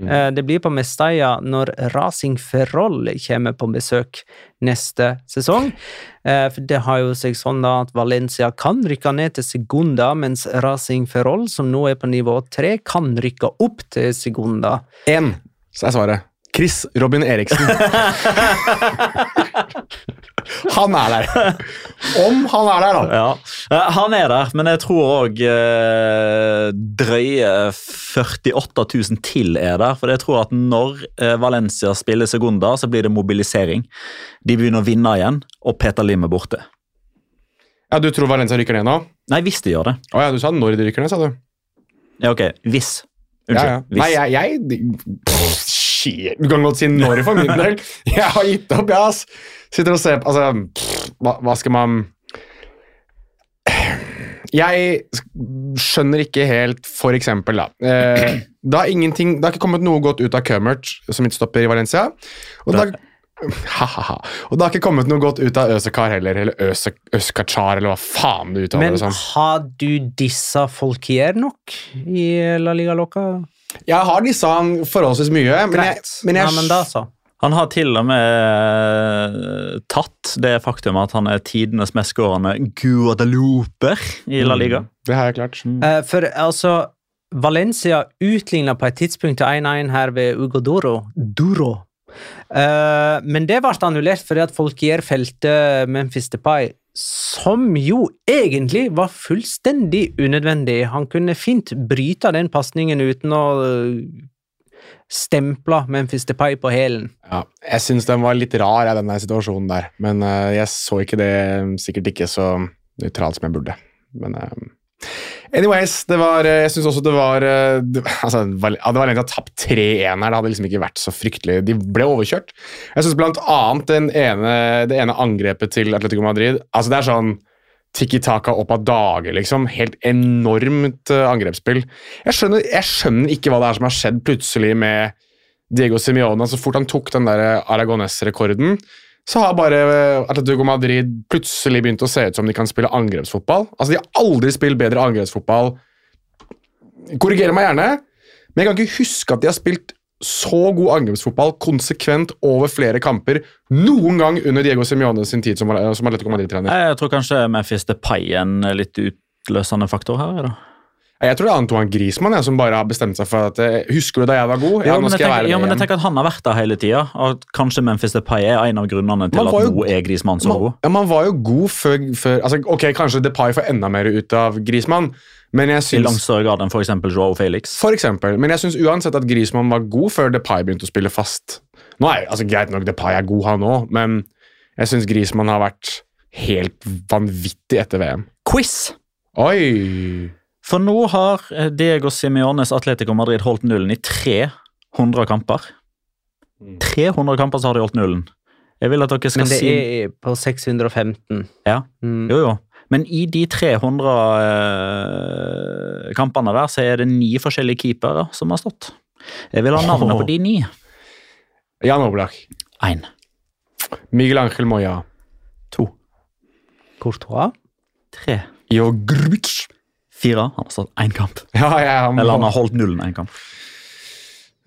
eh, det blir på Mestalla når Racing Ferrol kommer på besøk neste sesong. Eh, for det har jo seg sånn da at Valencia kan rykke ned til Segunda, mens Racing Ferrol, som nå er på nivå tre, kan rykke opp til Segunda. Én, så er svaret. Chris Robin Eriksen. (laughs) han er der. Om han er der, da. Ja, Eh, Han er der, men jeg tror òg eh, drøye 48 000 til er der. For jeg tror at når eh, Valencia spiller Segunda, så blir det mobilisering. De begynner å vinne igjen, og Peter Lim er borte. Ja, Du tror Valencia rykker ned nå? Nei, hvis de gjør det. Å ja, du sa når de rykker ned, sa du. Ja, ok, hvis. Ja, ja. Hvis. Nei, jeg, jeg pff. Du kan godt si når for min del. (laughs) Jeg har gitt opp, jeg, ass. Sitter og ser på Altså, pff, hva, hva skal man Jeg skjønner ikke helt, for eksempel, da. Eh, det, har ingenting, det har ikke kommet noe godt ut av Kømert som midtstopper i Valencia. Og det, har, (laughs) ha-ha-ha. og det har ikke kommet noe godt ut av Øsekar heller, eller Øse, Øskachar, eller hva faen du uttaler Men det som. har du dissa Folkier nok i La Liga Loca? Jeg har disse han forholdsvis mye, men jeg, men jeg Nei, men da så. Han har til og med eh, tatt det faktum at han er tidenes mestskårende Guadaluper i La Liga. Mm, Det har jeg klart. Eh, for altså Valencia utligna på et tidspunkt til 1-1 her ved Ugo Doro. Duro. Uh, men det ble annullert fordi at Folkier felte Memphis Depay, som jo egentlig var fullstendig unødvendig. Han kunne fint bryte den pasningen uten å eh, stemple Memphis Depay på hælen. Ja, jeg syns den var litt rar, jeg, den situasjonen der. Men uh, jeg så ikke det sikkert ikke så nøytralt som jeg burde. Men eh, anyways, det var eh, Jeg syns også det var eh, altså, Valencia tapt 3-1 her, det hadde liksom ikke vært så fryktelig De ble overkjørt. Jeg syns blant annet ene, det ene angrepet til Atletico Madrid Altså, det er sånn Tikki Taka opp av dage, liksom. Helt enormt eh, angrepsspill. Jeg skjønner, jeg skjønner ikke hva det er som har skjedd plutselig med Diego Simione. Så fort han tok den der Aragones-rekorden, så har bare eh, Atletico Madrid plutselig begynt å se ut som de kan spille angrepsfotball. Altså, De har aldri spilt bedre angrepsfotball. Korrigerer meg gjerne, men jeg kan ikke huske at de har spilt så god angrepsfotball konsekvent over flere kamper noen gang under Diego Simione sin tid som, som Atletico Madrid-trener. Jeg tror kanskje Memphis Depay er en litt utløsende faktor her. da. Jeg tror det er Antoine Griezmann jeg, som bare har bestemt seg for at eh, Husker du da jeg var god? Ja, nå men jeg tenker, jeg være ja, men jeg tenker at Han har vært der hele tida, og kanskje Memphis Depay er en av grunnene til at nå er Griezmann så god. ja, man var jo god før, før altså, Ok, Kanskje Depay får enda mer ut av Griezmann, men jeg I langt syns større grad enn f.eks. Joao Felix. For eksempel, men jeg syns uansett at Griezmann var god før Depay begynte å spille fast. Nå er altså Greit nok Depay er god, han òg, men jeg syns Griezmann har vært helt vanvittig etter VM. Quiz! Oi! For nå har eh, Diego Simiones Atletico Madrid holdt nullen i 300 kamper. 300 kamper så har de holdt nullen. Jeg vil at dere skal Men det si er på 615. Ja. Mm. Jo, jo. Men i de 300 eh, kampene der, så er det ni forskjellige keepere som har stått. Jeg vil ha navnet på de ni. (laughs) Jan Oblak. Én. Miguel Ángel Moya. To. Courtois? Tre. Jo Grbic. Fire. Han har stått én kamp. Ja, ja, han, Eller han har holdt nullen én kamp.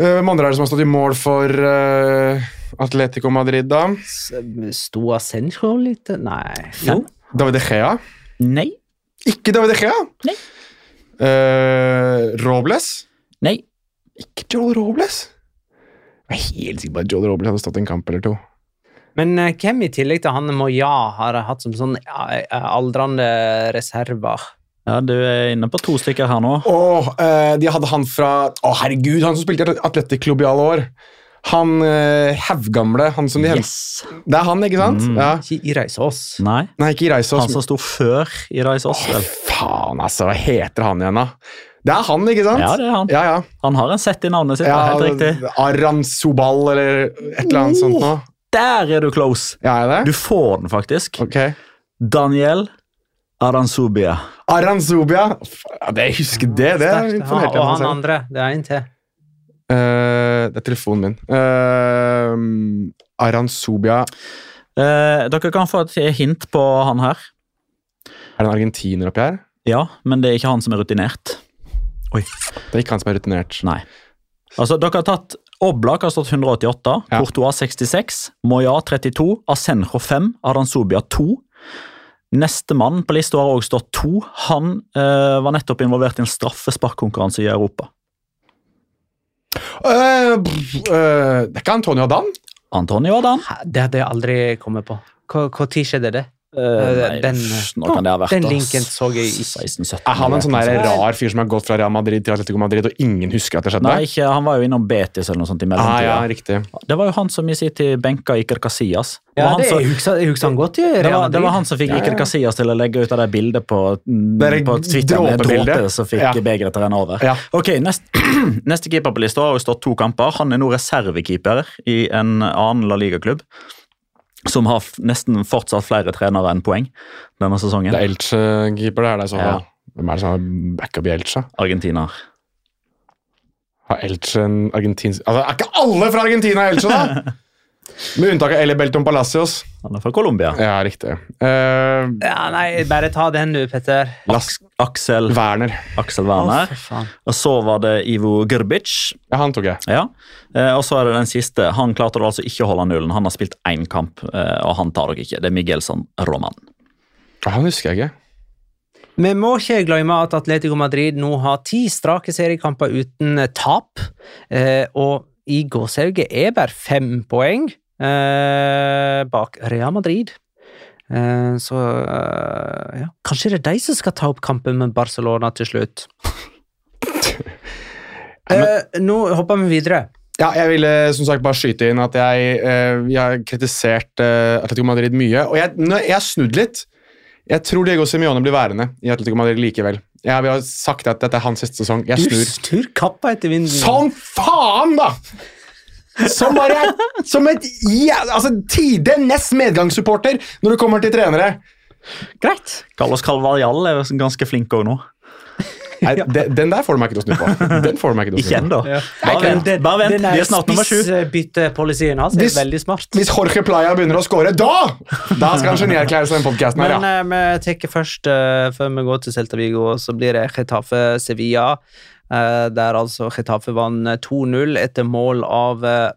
Eh, Hvem andre er det som har stått i mål for uh, Atletico Madrid, da? Sto Ascencio litt Nei. Jo. David Echea? Nei. Ikke David Echea? Nei. Uh, Robles? Nei. Ikke Joel Robles? Jeg er helt sikker på at Joel Robles hadde stått en kamp eller to. Men eh, hvem i tillegg til han Moya har hatt som sånn ja, eh, aldrende reserver? Ja, Du er inne på to stykker her nå. Åh, eh, de hadde han fra Å, herregud, han som spilte i Atletikklubb i alle år. Han eh, haugamle, han som de hentet Yes! Det er han, ikke sant? Mm. Ja. Ikke i Reisås. Nei. Nei, ikke Reisås. Han som sto før i Reisås. Åh, Oswald. faen, altså. Hva heter han igjen, da? Det er han, ikke sant? Ja, det er han. Ja, ja. Han har en sett i navnet sitt. det er helt riktig. Aran Sobal eller et eller annet sånt noe. Der er du close! Ja, er det? Du får den faktisk. Ok. Daniel Aranzubia. Aranzubia, Ja, jeg husker det. Det er imponert og han andre. Det er en til. Uh, det er telefonen min. Uh, Aran Zubia Eh, dere kan få et hint på han her. Er det en argentiner oppi her? Ja, men det er ikke han som er rutinert. Oi. Det er ikke han som er rutinert. Nei. Altså, dere har tatt Oblak har stått 188, Ja. Courtois 66, Moya 32, Asenjo 5, Aranzubia 2. Nestemann på lista har også stått to. Han eh, var nettopp involvert i en straffesparkkonkurranse i Europa. Uh, eh, det er ikke Antonio Dan? Antonio Adan. Det hadde jeg aldri kommet på. Når skjedde det? Eh, nei, den, nå kan det ha vært den linken så jeg ikke. 16-17. Er han en sånn der rar fyr som har gått fra Real Madrid til Atletico Madrid, og ingen husker at det skjedde? Nei, ikke, han var jo innom Betis eller noe sånt i ah, ja. Det var jo han som i sin tid benka Iker Casillas. Ja, han det, som- jeg, husker, jeg husker han godt i Det Real var, det var han som fikk Ja, ja. Iker Casillas til å legge ut av det bildet på, Det er på Twitter med dråpe som fikk Ja. begeret til å renne over. Ja. Ok, nest, (clears throat) Neste keeper på lista har jo stått to kamper. Han er nå reservekeeper i en annen La Liga-klubb. Som har nesten fortsatt flere trenere enn poeng denne sesongen. Det er Elche-keeper, det er det i så Ja. Hvem er det som har backup i Elche? Argentiner. Har Elche en argentinsk Altså, Er ikke alle fra Argentina Elche, da?! (laughs) Med unntak av Eli Belton Palacios. Han er fra Colombia. Ja, riktig. Uh, Ja, nei, bare ta den du, Petter. Las Aksel, Werner. Aksel Werner. Oh. Og så var det Ivo Grbic. Ja, han tok jeg. Ja. Uh, og så er det den siste. Han klarte altså ikke å holde nullen. Han har spilt én kamp, uh, og han tar dere ikke. Det er Miguel San Roman. Han husker jeg ikke. Vi må ikke glemme at Atletico Madrid nå har ti strake seriekamper uten tap. Eh, og i gåsehauget er bare fem poeng bak Real Madrid. Eh, så eh, ja, kanskje det er de som skal ta opp kampen med Barcelona til slutt. (laughs) eh, nå hopper vi videre. Ja, jeg ville som sagt bare skyte inn at jeg, eh, jeg har kritisert eh, Atletico Madrid mye. Og jeg, jeg har snudd litt. Jeg tror Diego Simione blir værende i Atletico Madrid likevel. Jeg, vi har sagt at dette er hans siste sesong. Jeg Du snur. snur kappa etter vinden. Som faen, da! Som bare Som et ja, altså, tidenes medgangssupporter når det kommer til trenere. Greit. Carlos Calvarial er ganske flink òg nå. Nei, de- Den der får du meg ikke til å snu på. Den får du meg ikke til å snu på. ennå. Bare vent. Bare vent. Den Vi er snart nummer sju. spissbyttepolicyen hans er Hvis- veldig smart. Hvis Jorge Playa begynner å score, da Da skal han genierklæres den podkasten her, Men ja. eh, vi tar først, uh, før vi går til Celta Vigo, så blir det Getafe Sevilla. Eh, der altså Getafe vant 2-0 etter mål av eh,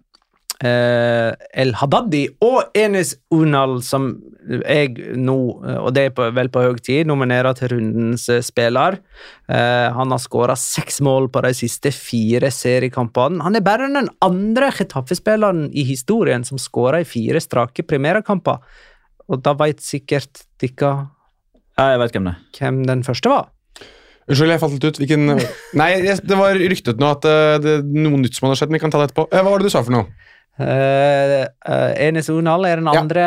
eh, El Hadadi og Enes Unal, som jeg nå, eh, og det er på, vel på høy tid, nominerer til rundens eh, spiller. Eh, han har skåra seks mål på de siste fire seriekampene. Han er bare den andre Getafe-spilleren i historien som skåra i fire strake primærkamper. Og da veit sikkert dere Ja, hvem hvem den første var. Unnskyld, jeg falt litt ut. Hvilken Nei, det var ryktet nå at eh, det er noe nytt som hadde skjedd, men vi kan ta det etterpå. Eh, Hva var det du sa for noe? Uh, Enes Unal er den Ja. andre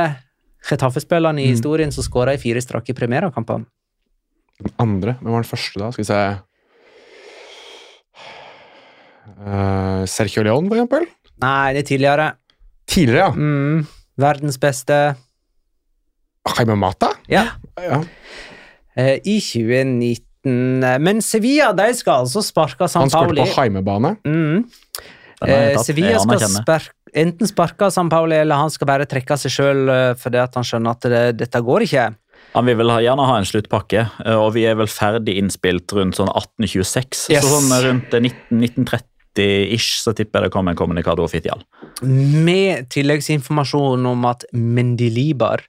Getafe-spilleren i Mm. historien som skåra i fire strake primærkamper. Den andre? Hvem var den første, da? Skal vi se uh, Sergio León, for eksempel? Nei, det er tidligere. Tidligere, ja. Mm, verdens beste. Jaime Mata? Ja. ja. Uh, I 2019. eh, Men Sevilla de skal altså sparke San Han skåret Pauli. på heimebane. Mm. Eh. Sevilla skal sparke enten sparke San Pauli, eller han skal bare trekke seg sjøl fordi at han skjønner at det, dette går ikke. Han vil vel ha- gjerne ha en sluttpakke, eh, og vi er vel ferdig innspilt rundt sånn 1826. Yes. Så sånn rundt eh, 19, 1930-ish så tipper jeg det kommer en kommunikado offisial. Med tilleggsinformasjon om at Mendilibar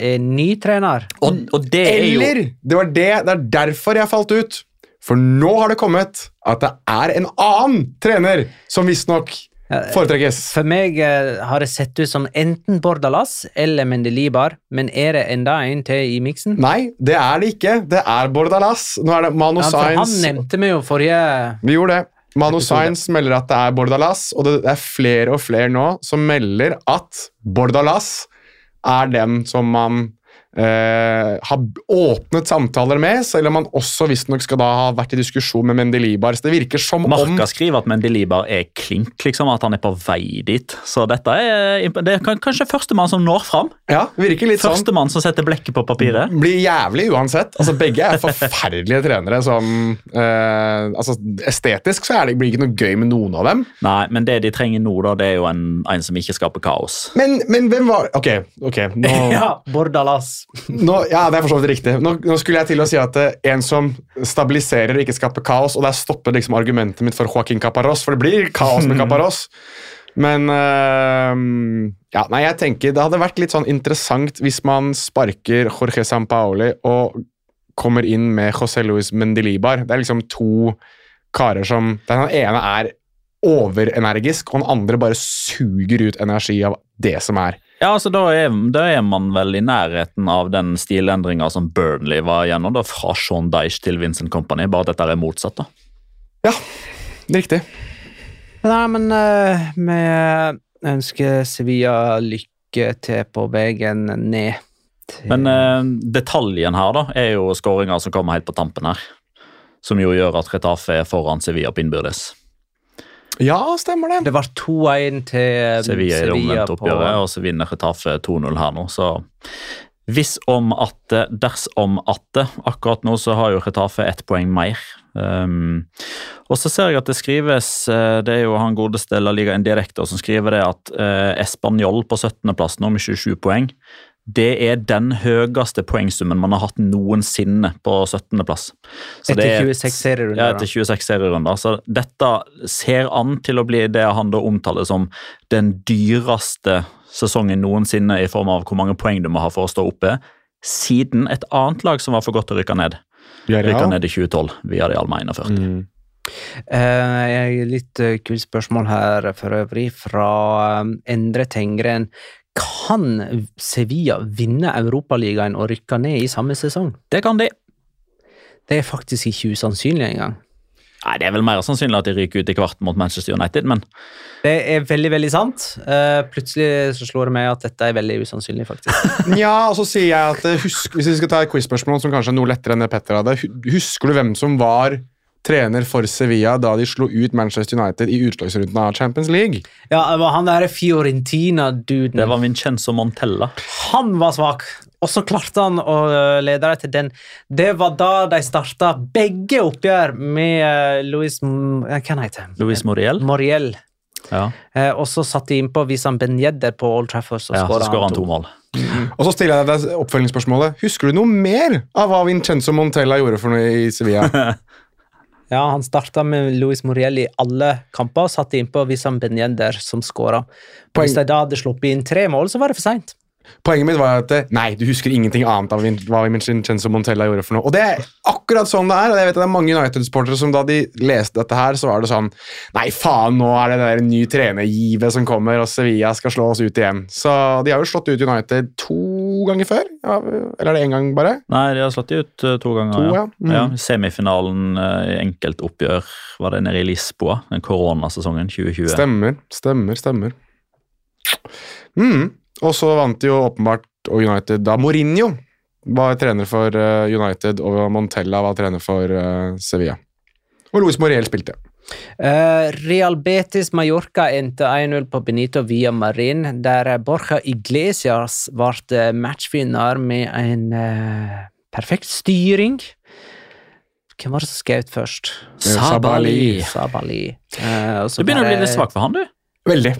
er ny trener. Og, og det er jo Eller det var det, det er derfor jeg falt ut. For nå har det kommet at det er en annen trener som visstnok foretrekkes. For meg eh, har det sett ut som enten Bordalas eller Mendelibar, men er det enda en til i miksen? Nei, det er det ikke. Det er Bordalas. Nå er det Manu Ja, for han nevnte vi jo forrige Vi gjorde det. Manu Episode. Sainz melder at det er Bordalas, og det er flere og flere nå som melder at Bordalas er den som man eh, har åpnet samtaler med, selv om han også visstnok skal da ha vært i diskusjon med Mendelibar. Så det virker som om Marka skriver at Mendelibar er klink, liksom, at han er på vei dit. Så dette er, det er kanskje førstemann som når fram. Ja, virker litt sånn. Førstemann som setter blekket på papiret. Blir jævlig uansett. Altså, begge er forferdelige trenere som eh, altså, Estetisk så er det, blir det ikke noe gøy med noen av dem. Nei, men det de trenger nå, da, det er jo en, en som ikke skaper kaos. Men, men hvem var Ok, ok. Nå, (laughs) Ja, Bordalas. (laughs) nå, ja, det er for så vidt riktig. Nå, nå skulle jeg til å si at eh, en som stabiliserer og ikke skaper kaos, og der stopper liksom argumentet mitt for Joaquin Caparros, for det blir kaos med (laughs) Caparros. Men eh, ja, nei, jeg tenker det hadde vært litt sånn interessant hvis man sparker Jorge Sampaoli og kommer inn med José Luis Mendelibar. Det er liksom to karer som Den ene er overenergisk, og den andre bare suger ut energi av det som er. Ja, altså Da er, da er man vel i nærheten av den stilendringa som Burnley var gjennom, da, fra Sean Dyche til Vincent Company, bare at dette er motsatt. da. Ja, riktig. Nei, men uh, vi ønsker Sevilla lykke til på veien ned. til- Men uh, detaljen her da, er jo skåringa som kommer helt på tampen her. Som jo gjør at Retafe er foran Sevilla på innbyrdes. Ja, stemmer det. det var 2-1 til Sevilla i det omvendte på- oppgjøret, og så vinner Retafe 2-0 her nå. Så Hvis om atte, dersom atte. Akkurat nå så har jo Retafe ett poeng mer. Um, og så ser jeg at det skrives eh, Det er jo han godeste La Liga Indirektor som skriver det at uh, Español på 17.-plass nå med 27 poeng. Det er den høyeste poengsummen man har hatt noensinne på 17.-plass. Etter 26 serierunder. Ja, etter 26 serierunder. Så dette ser an til å bli det han da omtaler som den dyreste sesongen noensinne i form av hvor mange poeng du må ha for å stå oppe, siden et annet lag som var for godt til å rykke ned. Rykka ned i 2012 via de Alma 41. Mm. Uh, litt uh, kult spørsmål her for øvrig, fra um, Endre Tengren. Kan Sevilla vinne Europaligaen og rykke ned i samme sesong? Det kan de. Det er faktisk ikke usannsynlig engang. Nei, Det er vel mer sannsynlig at de ryker ut i kvart mot Manchester United, men Det er veldig, veldig sant. Uh, plutselig så slår det meg at dette er veldig usannsynlig, faktisk. (laughs) ja, og så sier jeg at husk, Hvis vi skal ta et quiz-spørsmål som kanskje er noe lettere enn det Petter hadde, husker du hvem som var trener for Sevilla da de slo ut Manchester United i utslagsrunden av Champions League. Ja, det var han der Fiorentina-duden. Det var Vincenzo Montella. Han var svak, og så klarte han å eh, lede dem til den. Det var da de starta begge oppgjør med uh, Louis Hva heter han? Louis Moriel. Moriel. Ja. Og så satt de innpå Visan Benjedder på Old Trafford, så ja, skåra han, han to mål. Mm. Og så stiller jeg deg oppfølgingsspørsmålet. Husker du noe mer av hva Vincenzo Montella gjorde for noe i Sevilla? (laughs) Ja, Han starta med Louis Moriel i alle kamper og satte innpå Wissam Benjender, som skåra. Hvis de da hadde sluppet inn tre mål, så var det for seint. Poenget mitt var at nei, du husker ingenting annet av hva Vincenzo Montella gjorde for noe. Og det er akkurat sånn det er. og jeg vet at det er mange United-sportere som da de leste dette her, så var det sånn Nei, faen, nå er det den der ny trenergivet som kommer, og Sevilla skal slå oss ut igjen. Så de har jo slått ut United to ganger før. Ja, eller er det én gang, bare? Nei, de har slått de ut uh, to ganger. To, ja. Mm. ja semifinalen uh, i enkeltoppgjør var det nede i Lisboa, den koronasesongen 2020. Stemmer, stemmer, stemmer. Mm. Og så vant de jo åpenbart United da Mourinho var trener for uh, United, og Montella var trener for Sevilla. Og Luis Moriel spilte. Uh, Real Betis Mallorca endte 1-0 på Benito via Marin, der Borja Iglesias ble matchvinner med en perfekt styring. Hvem var det som skjøt først? Sabali. Sabali. du begynner å bli litt svak for han, du. Veldig.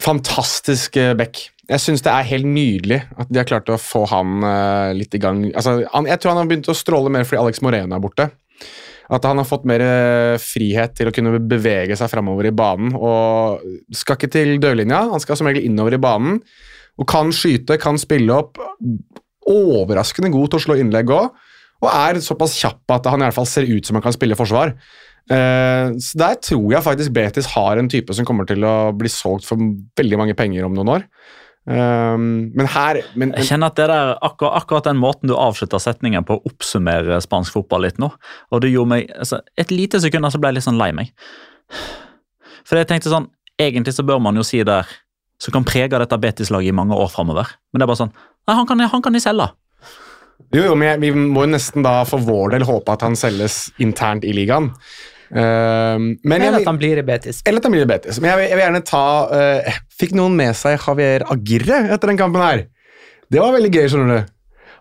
Fantastisk back. Jeg syns det er helt nydelig at de har klart å få han uh, litt i gang. Altså, han, jeg tror han har begynt å stråle mer fordi Alex Moreno er borte. At han har fått mer uh, frihet til å kunne bevege seg framover i banen. og Skal ikke til dørlinja, han skal som regel innover i banen. Og kan skyte, kan spille opp. Overraskende god til å slå innlegg òg. Og er såpass kjapp at han i alle fall ser ut som han kan spille forsvar. Uh, så Der tror jeg faktisk Betis har en type som kommer til å bli solgt for veldig mange penger om noen år. Um, men her men, Jeg kjenner at det der, akkurat, akkurat den måten du avslutter setningen på, oppsummerer spansk fotball litt nå. Og det gjorde meg, altså, Et lite sekund så ble jeg litt sånn lei meg. For jeg tenkte sånn, Egentlig så bør man jo si der som kan prege dette Betis-laget i mange år framover. Men det er bare sånn Nei, han kan, han kan de selge. Jo, jo, men Vi må jo nesten da for vår del håpe at han selges internt i ligaen. Uh, eller at han blir i Betis. Eller at han blir i Betis. Men jeg vil, jeg vil gjerne ta uh, Fikk noen med seg Javier Agirre etter den kampen her? Det var veldig gøy, skjønner du.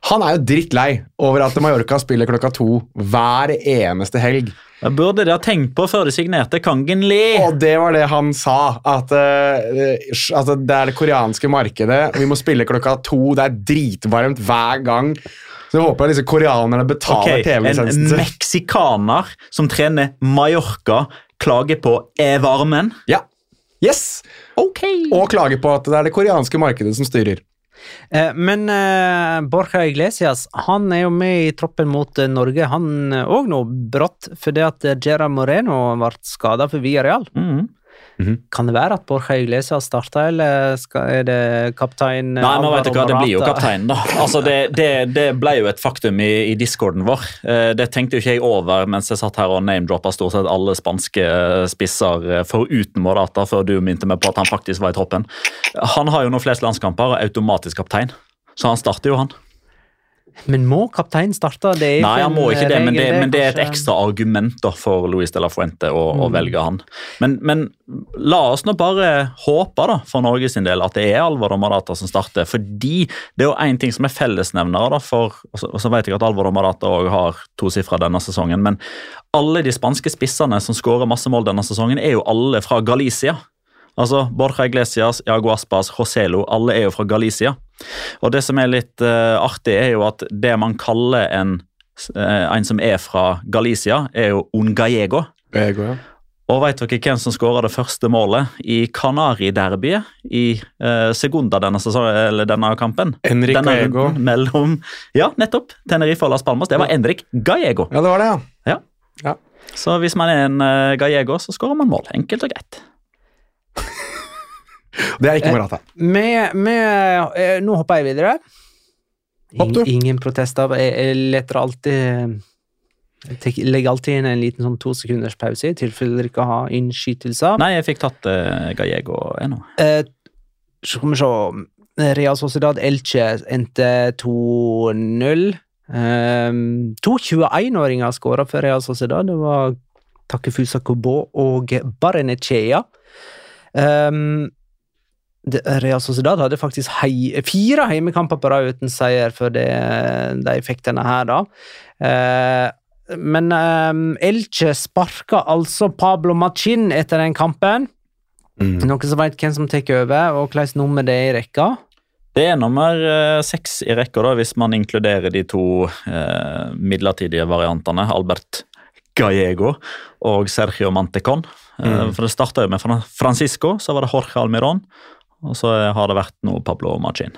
Han er jo drittlei over at Mallorca spiller klokka to hver eneste helg. Det burde de ha tenkt på før de signerte Kangen Lee. Og det var det han sa. At, uh, at det er det koreanske markedet, vi må spille klokka to. Det er dritvarmt hver gang. Så jeg håper at disse koreanerne betaler okay, TV-lisensen En meksikaner som trener Mallorca, klager på e-varmen. Ja. Yes! Okay. Og klager på at det er det koreanske markedet som styrer. Eh, men eh, Borja Iglesias han er jo med i troppen mot eh, Norge, han òg nå, brått, fordi at Gerard Moreno ble skada for Villarreal. Mm. Mm -hmm. Kan det være at Borja Iglesias starta, eller skal, er det kaptein Nei, men vet du hva, Det blir jo kapteinen, da. Altså, det, det, det, ble jo et faktum i, i discorden vår. Det tenkte jo ikke jeg over mens jeg satt her og name-droppa stort sett alle spanske spisser foruten Morata, før du minte meg på at han faktisk var i troppen. Han har jo nå flest landskamper og automatisk kaptein, så han starter jo, han. Men må kapteinen starte? Det Nei, han må ikke det, men det, men det er et ekstra argument da, for Luis de la Fuente å, å Mm. velge han. Men, men la oss nå bare håpe da, for Norge sin del at det er Alvor Morata som starter. Fordi det er jo én ting som er fellesnevnere, da, for, og så, og så vet jeg at Alvor Morata også har to sifre denne sesongen, men alle de spanske spissene som skårer masse mål denne sesongen, er jo alle fra Galicia. Altså, Borja Iglesias, Iago Aspas, Joselo, alle er jo fra Galicia. Og det som er litt uh, artig, er jo at det man kaller en, uh, en som er fra Galicia, er jo un gallego. Ego, ja. Og vet dere hvem som skåra det første målet i Canari-derbyet i uh, Segunda denne, eller denne kampen? Denne Gallego. mellom Ja, nettopp. Tenerife og Las Palmas. Det var Enrik Gallego. Ja, det var det, ja. Så hvis man er en uh, gallego, så skårer man mål. Enkelt og greit. (laughs) (laughs) Det er ikke Morata. Med, med, eh, nå hopper jeg videre. Hopp, du. Ingen, protester. Jeg, jeg leter alltid jeg legger alltid inn en liten sånn to sekunders pause i tilfelle dere ikke har innskytelser. Nei, jeg fikk tatt uh, gallego ennå. Eh, så skal vi se. Real Sociedad Elche endte 2-0. Um, to 21-åringer skåra for Real Sociedad. Det var Takefusa Kobo og Barenechea. Um, Real Sociedad hadde faktisk hei, fire heimekamper på rad uten seier før de fikk denne her, da. Eh, men um, Elche sparka altså Pablo Machin etter den kampen. Mm. Noen som vet hvem som tar over, og hvilket nummer det er i rekka? Det er nummer eh, seks i rekka, da, hvis man inkluderer de to eh, midlertidige variantene. Albert Gallego og Sergio Mantecon. Eh, Mm. For Det starta med Francisco, så var det Jorge Almiron, og så har det vært noe Pablo Machin.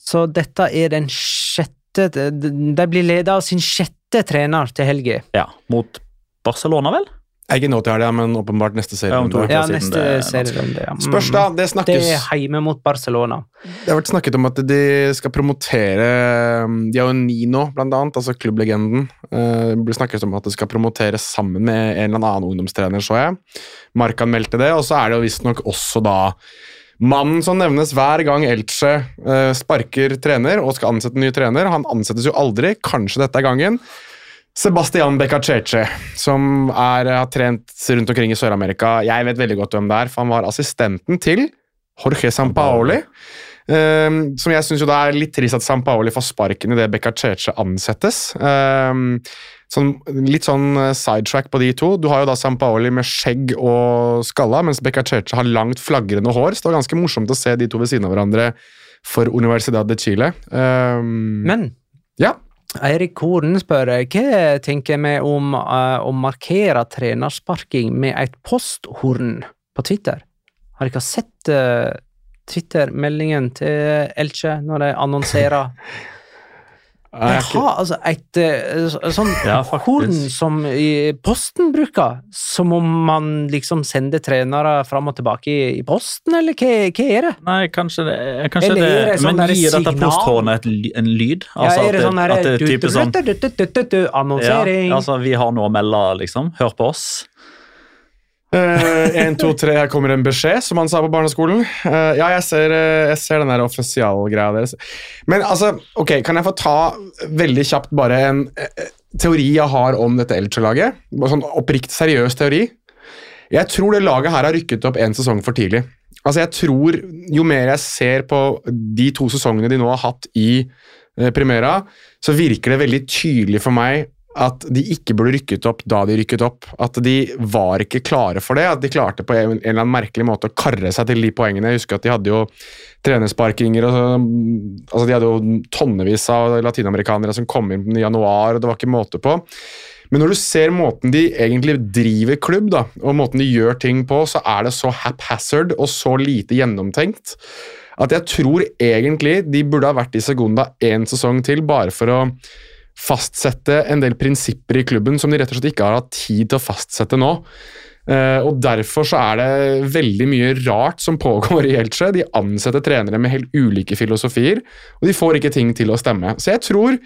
Så dette er den sjette De blir ledet av sin sjette trener til helga. Ja, mot Barcelona, vel? Ikke nå til helga, men åpenbart neste Ja, serierunde. uker. Ja, neste det er serierunde. Ja. Spørs, da. Det Det er hjemme mot Barcelona. Det har vært snakket om at de skal promotere De har jo Nino, blant annet, altså klubblegenden. Eh, Det blir snakket om at det skal promotere sammen med en eller annen ungdomstrener, så jeg. Markan meldte det, og så er det jo visstnok også da mannen som nevnes hver gang Elche uh, sparker trener og skal ansette en ny trener. Han ansettes jo aldri, kanskje dette er gangen. Sebastian Beccacece, som er, har trent rundt omkring i Sør-Amerika. Jeg vet veldig godt hvem det er, for han var assistenten til Jorge Sampaoli. Um, som jeg syns det er litt trist at Sampaoli får sparken idet Beccaceche ansettes. Um, sånn, litt sånn eh, sidetrack på de to. Du har jo da Sampaoli med skjegg og skalla, mens Beccaceche har langt, flagrende hår. Så det var ganske morsomt å se de to ved siden av hverandre for Universidad de Chile. Um, Men ja. Eirik Horen spør hva tenker vi om uh, å markere trenersparking med et posthorn på Twitter? Har dere sett eh, Twitter-meldingen til Elche når de annonserer (laughs) Jeg har altså et eh, sånn Ja, horn som i Posten bruker, som om man liksom sender trenere fram og tilbake i, i posten, eller hva, hva er det? Nei, kanskje det, kanskje Eller er det det sånn Men gir dette posthornet en lyd? Ja, Altså er det sånn at det er herre type sånn ja, Annonsering. altså, Vi har noe å melde, liksom. Hør på oss. Én, to, tre, her kommer en beskjed, som han sa på barneskolen. Uh, ja, jeg ser, eh, jeg ser den der offisialgreia deres. Men altså, ok, kan jeg få ta veldig kjapt bare en uh, teori jeg har om dette Elche-laget? Sånn oppriktig seriøs teori. Jeg tror det laget her har rykket opp en sesong for tidlig. Altså, jeg tror Jo mer jeg ser på de to sesongene de nå har hatt i eh, Primera, så virker det veldig tydelig for meg at de ikke burde rykket opp da de rykket opp. At de var ikke klare for det. At de klarte på en, eller annen merkelig måte å karre seg til de poengene. Jeg husker at de hadde jo trenersparkinger og altså De hadde jo tonnevis av latinamerikanere som kom inn i januar, og det var ikke måte på. Men når du ser måten de egentlig driver klubb, da, og måten de gjør ting på, så er det så haphazard og så lite gjennomtenkt at jeg tror egentlig de burde ha vært i Segunda én sesong til, bare for å fastsette en del prinsipper i klubben som de rett og slett ikke har hatt tid til å fastsette nå. Eh, og Derfor så er det veldig mye rart som pågår i Elche. De ansetter trenere med helt ulike filosofier, og de får ikke ting til å stemme. Så jeg tror,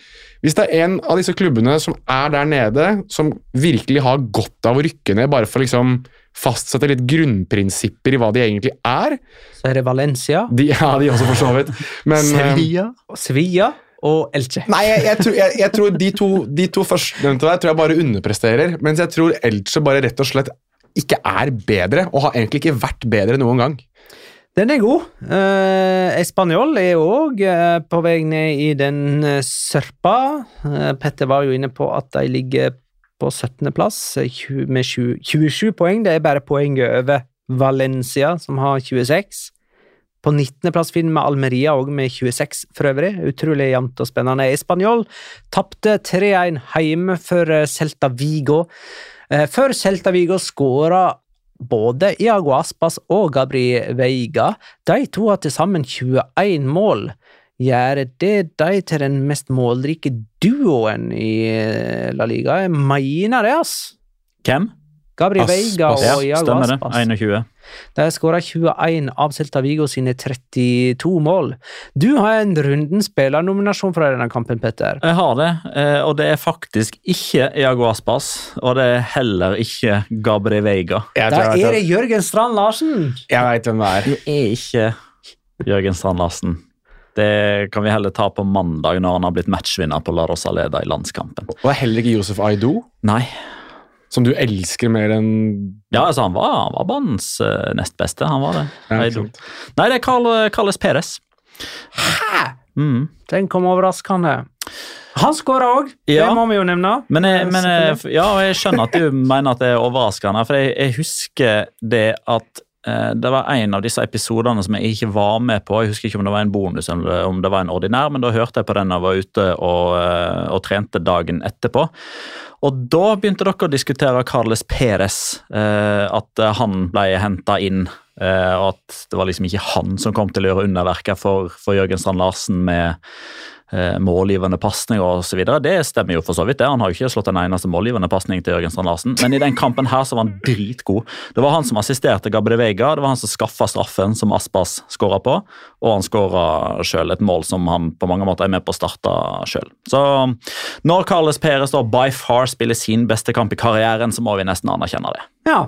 hvis det er en av disse klubbene som er der nede, som virkelig har godt av å rykke ned, bare for å liksom fastsette litt grunnprinsipper i hva de egentlig er Så er det Valencia. de, Ja, de også, for så vidt. Men, eh, Sevilla. Sevilla. Og Elche. Nei, jeg, jeg, tror, jeg, jeg tror de to, de to førstnevnte der tror jeg bare underpresterer. Mens jeg tror Elche bare rett og slett ikke er bedre, og har egentlig ikke vært bedre noen gang. Den er god. Eh, Espanol er òg uh, på vei ned i den uh, sørpa. Eh, Petter var jo inne på at de ligger på 17.-plass med 20, 27 poeng. Det er bare poenget over Valencia, som har 26. På 19.-plass finner vi Almeria òg med 26 for øvrig. Utrolig jevnt og spennende. Espanol tapte 3-1 hjemme for Celta Vigo. Før Celta Vigo skåra både Iago Aspas og Gabri Veiga. De to har til sammen 21 mål. Gjør det de til den mest målrike duoen i La Liga? Jeg mener det, ass. Hvem? Gabri Veiga og Ja, Aspas. stemmer det. Aspas. 21. De har skåra 21 av Celta Vigo sine 32 mål. Du har en runden spillernominasjon fra denne kampen, Petter. Jeg har det, eh, og det er faktisk ikke Iago Aspas. Og det er heller ikke Gabri Veiga. Da er det Jørgen Strand Larsen! jeg vet hvem det er. Det er ikke Jørgen Strand Larsen. Det kan vi heller ta på mandag, når han har blitt matchvinner på La Rosaleda i landskampen. Og er heller ikke Josef Aido, Nei. Som du elsker mer enn Ja, altså, han var, han var banens uh, nest beste. Han var det. Ja, Nei, det er Carl, Carles Peres. Hæ?! Mm. Den kom overraskende. Han skåra òg, Ja. det må vi jo nevne. Men, jeg, men jeg, ja, jeg skjønner at du (laughs) mener at det er overraskende, for jeg, jeg husker det at det var en av disse episodene som jeg ikke var med på. Jeg husker ikke om det var en bonus eller om det var en ordinær, men da hørte jeg på den jeg var ute og, eh, og trente dagen etterpå. Og da begynte dere å diskutere Carles Perez, eh, at eh, han ble henta inn. eh, og at det var liksom ikke han som kom til å gjøre underverker for, for Jørgen Strand Larsen med eh, målgivende pasninger osv. Det stemmer jo for så vidt. det. Han har jo ikke slått en eneste målgivende pasning til Jørgen Strand Larsen, men i den kampen her så var han dritgod. Det var han som assisterte Gabriel Vega, det var han som skaffa straffen som Aspas skåra på, og han skåra sjøl et mål som han på mange måter er med på å starte sjøl. Så når Carles Perez by far spiller sin beste kamp i karrieren, så må vi nesten anerkjenne det. Ja.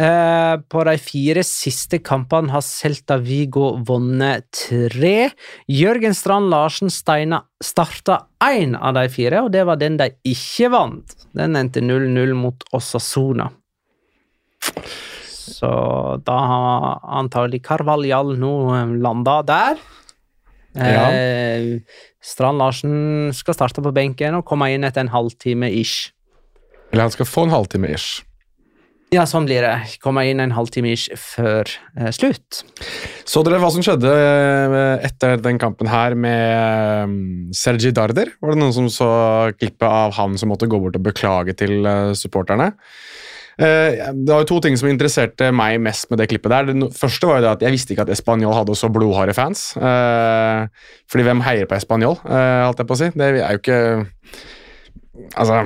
Eh, på de fire siste kampene har Celta Vigo vunnet tre. Jørgen Strand Larsen Steina starta én av de fire, og det var den de ikke vant. Den endte 0-0 mot Osasona. Så da har antagelig Carvalhall nå eh, landa der. Eh, Strand Larsen skal starte på benken og komme inn etter en halvtime ish. Eller han skal få en halvtime ish. Ja, sånn blir det. Kommer inn en halvtime ish før eh, slutt. Så dere hva som skjedde eh, etter den kampen her med um, Sergi Darder? Var det noen som så klippet av han som måtte gå bort og beklage til eh, supporterne? Eh, det var jo to ting som interesserte meg mest med det klippet. der. Det første var jo det at Jeg visste ikke at Español hadde så blodharde fans. Eh, fordi hvem heier på Español, eh, holdt jeg på å si? Det er jo ikke Altså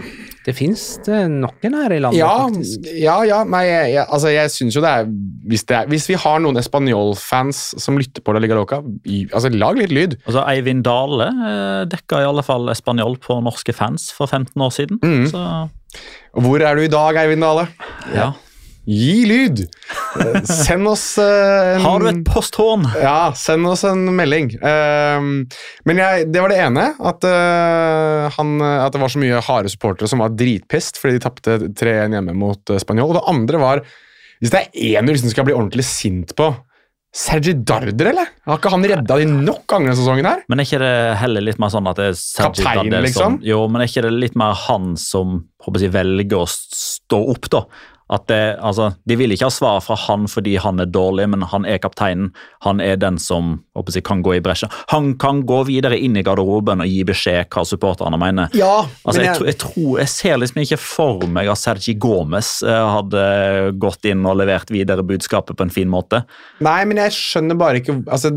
Det fins noen her i landet, ja, faktisk. ja, ja. Nei, jeg, jeg, altså, jeg syns jo det er Hvis, det er, hvis vi har noen Español-fans som lytter på La Liga Loca, altså, lag litt lyd. Altså, Eivind Dale eh, dekka i alle fall Español på norske fans for 15 år siden. Mm. Så hvor er du i dag, Eivind Dale? ja. Gi lyd! Eh, Send oss eh, en Har du et posthorn? Ja, send oss en melding. Ehm, men jeg, det var det ene. At, eh, han, at det var så mye harde supportere som var dritpissed fordi de tapte 3-1 hjemme mot uh, Spanjol. Og det andre var Hvis det er én du liksom skal bli ordentlig sint på Sergi Darder, eller? Har ikke han redda de nok ganger denne sesongen her? Men er ikke det heller litt mer sånn at det er Sergi Kaptein, Darder liksom? som Jo, men er ikke det litt mer han som håper jeg, velger å stå opp, da? At det, altså, De vil ikke ha svar fra han fordi han er dårlig, men han er kapteinen. Han er den som jeg, kan gå i bresjen. Han kan gå videre inn i garderoben og gi beskjed hva supporterne mener. Ja, Altså, men jeg, jeg, jeg, tror, jeg ser liksom ikke for meg at Sergi Gomez eh, hadde gått inn og levert videre budskapet på en fin måte. Nei, men jeg skjønner bare ikke altså,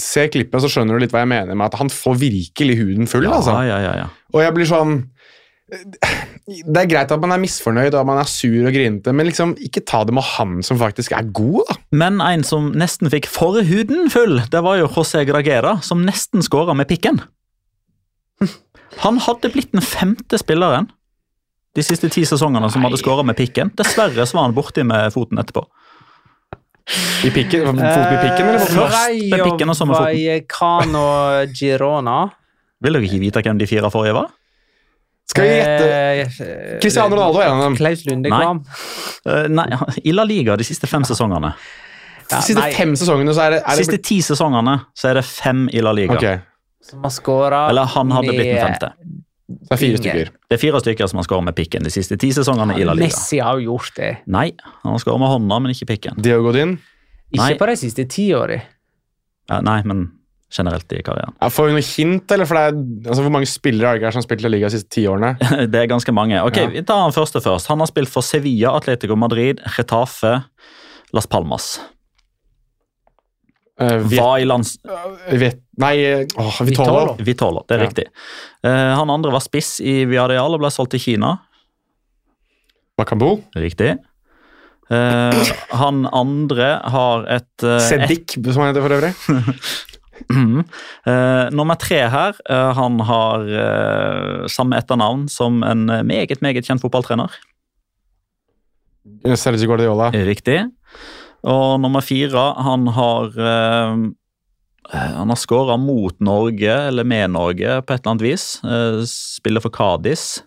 Se klippet, så skjønner du litt hva jeg mener med at han får virkelig huden full. Ja, altså. ja, ja, ja. Og jeg blir sånn Det er greit at man er misfornøyd og at man er sur og grinete, men liksom, ikke ta det med han som faktisk er god, da. Men en som nesten fikk forhuden full, det var jo José Gragera, som nesten skåra med pikken. (laughs) Han hadde blitt den femte spilleren de siste ti sesongene som hadde skåra med pikken. Dessverre så var han borti med foten etterpå. I pikken, Foten i pikken, eller? Først med pikken og så med foten. Vallecano Girona. Vil dere ikke vite hvem de fire forrige var? Skal vi gjette Eh, Cristiano Ronaldo er en av dem. Klaus Lundekvam. Eh, nei, I La Liga de siste fem sesongene. Ja, De siste nei, fem sesongene så er det, er siste ti sesongene så er det fem i La Liga. Okay. Som har skåra Eller han hadde blitt den femte. det er fire stykker. Det er fire stykker som har skåret med pikken de siste ti sesongene i La Liga. Messi har jo gjort det. Nei, han har skåret med hånda, men ikke pikken. Diogodin? Ikke på de siste ti åra. Ja, nei, men generelt i karrieren. Ja, får vi noe hint, eller? For er, altså, hvor mange spillere er det ikke som har spilt La Liga de siste ti årene? (laughs) Det er ganske mange. Ok, Ja. Vi tar han første først. Han har spilt for Sevilla, Atletico Madrid, Getafe, Las Palmas. Uh, Viet, Var i lands... Vi nei, eh, åh, Vitolo. Vitolo. Vitolo, det er Ja. riktig. Uh, han andre var spiss i Viadial og ble solgt til Kina. Bakambo. Riktig. Uh, han andre har et uh, Sedik, som han heter for øvrig. (laughs) Eh, nummer tre her, uh, han har uh, samme etternavn som en meget, meget kjent fotballtrener. Sergio Guardiola. Riktig. Og nummer fire, han har Han har skåra mot Norge, eller med Norge, på et eller annet vis. Spiller for Kadis.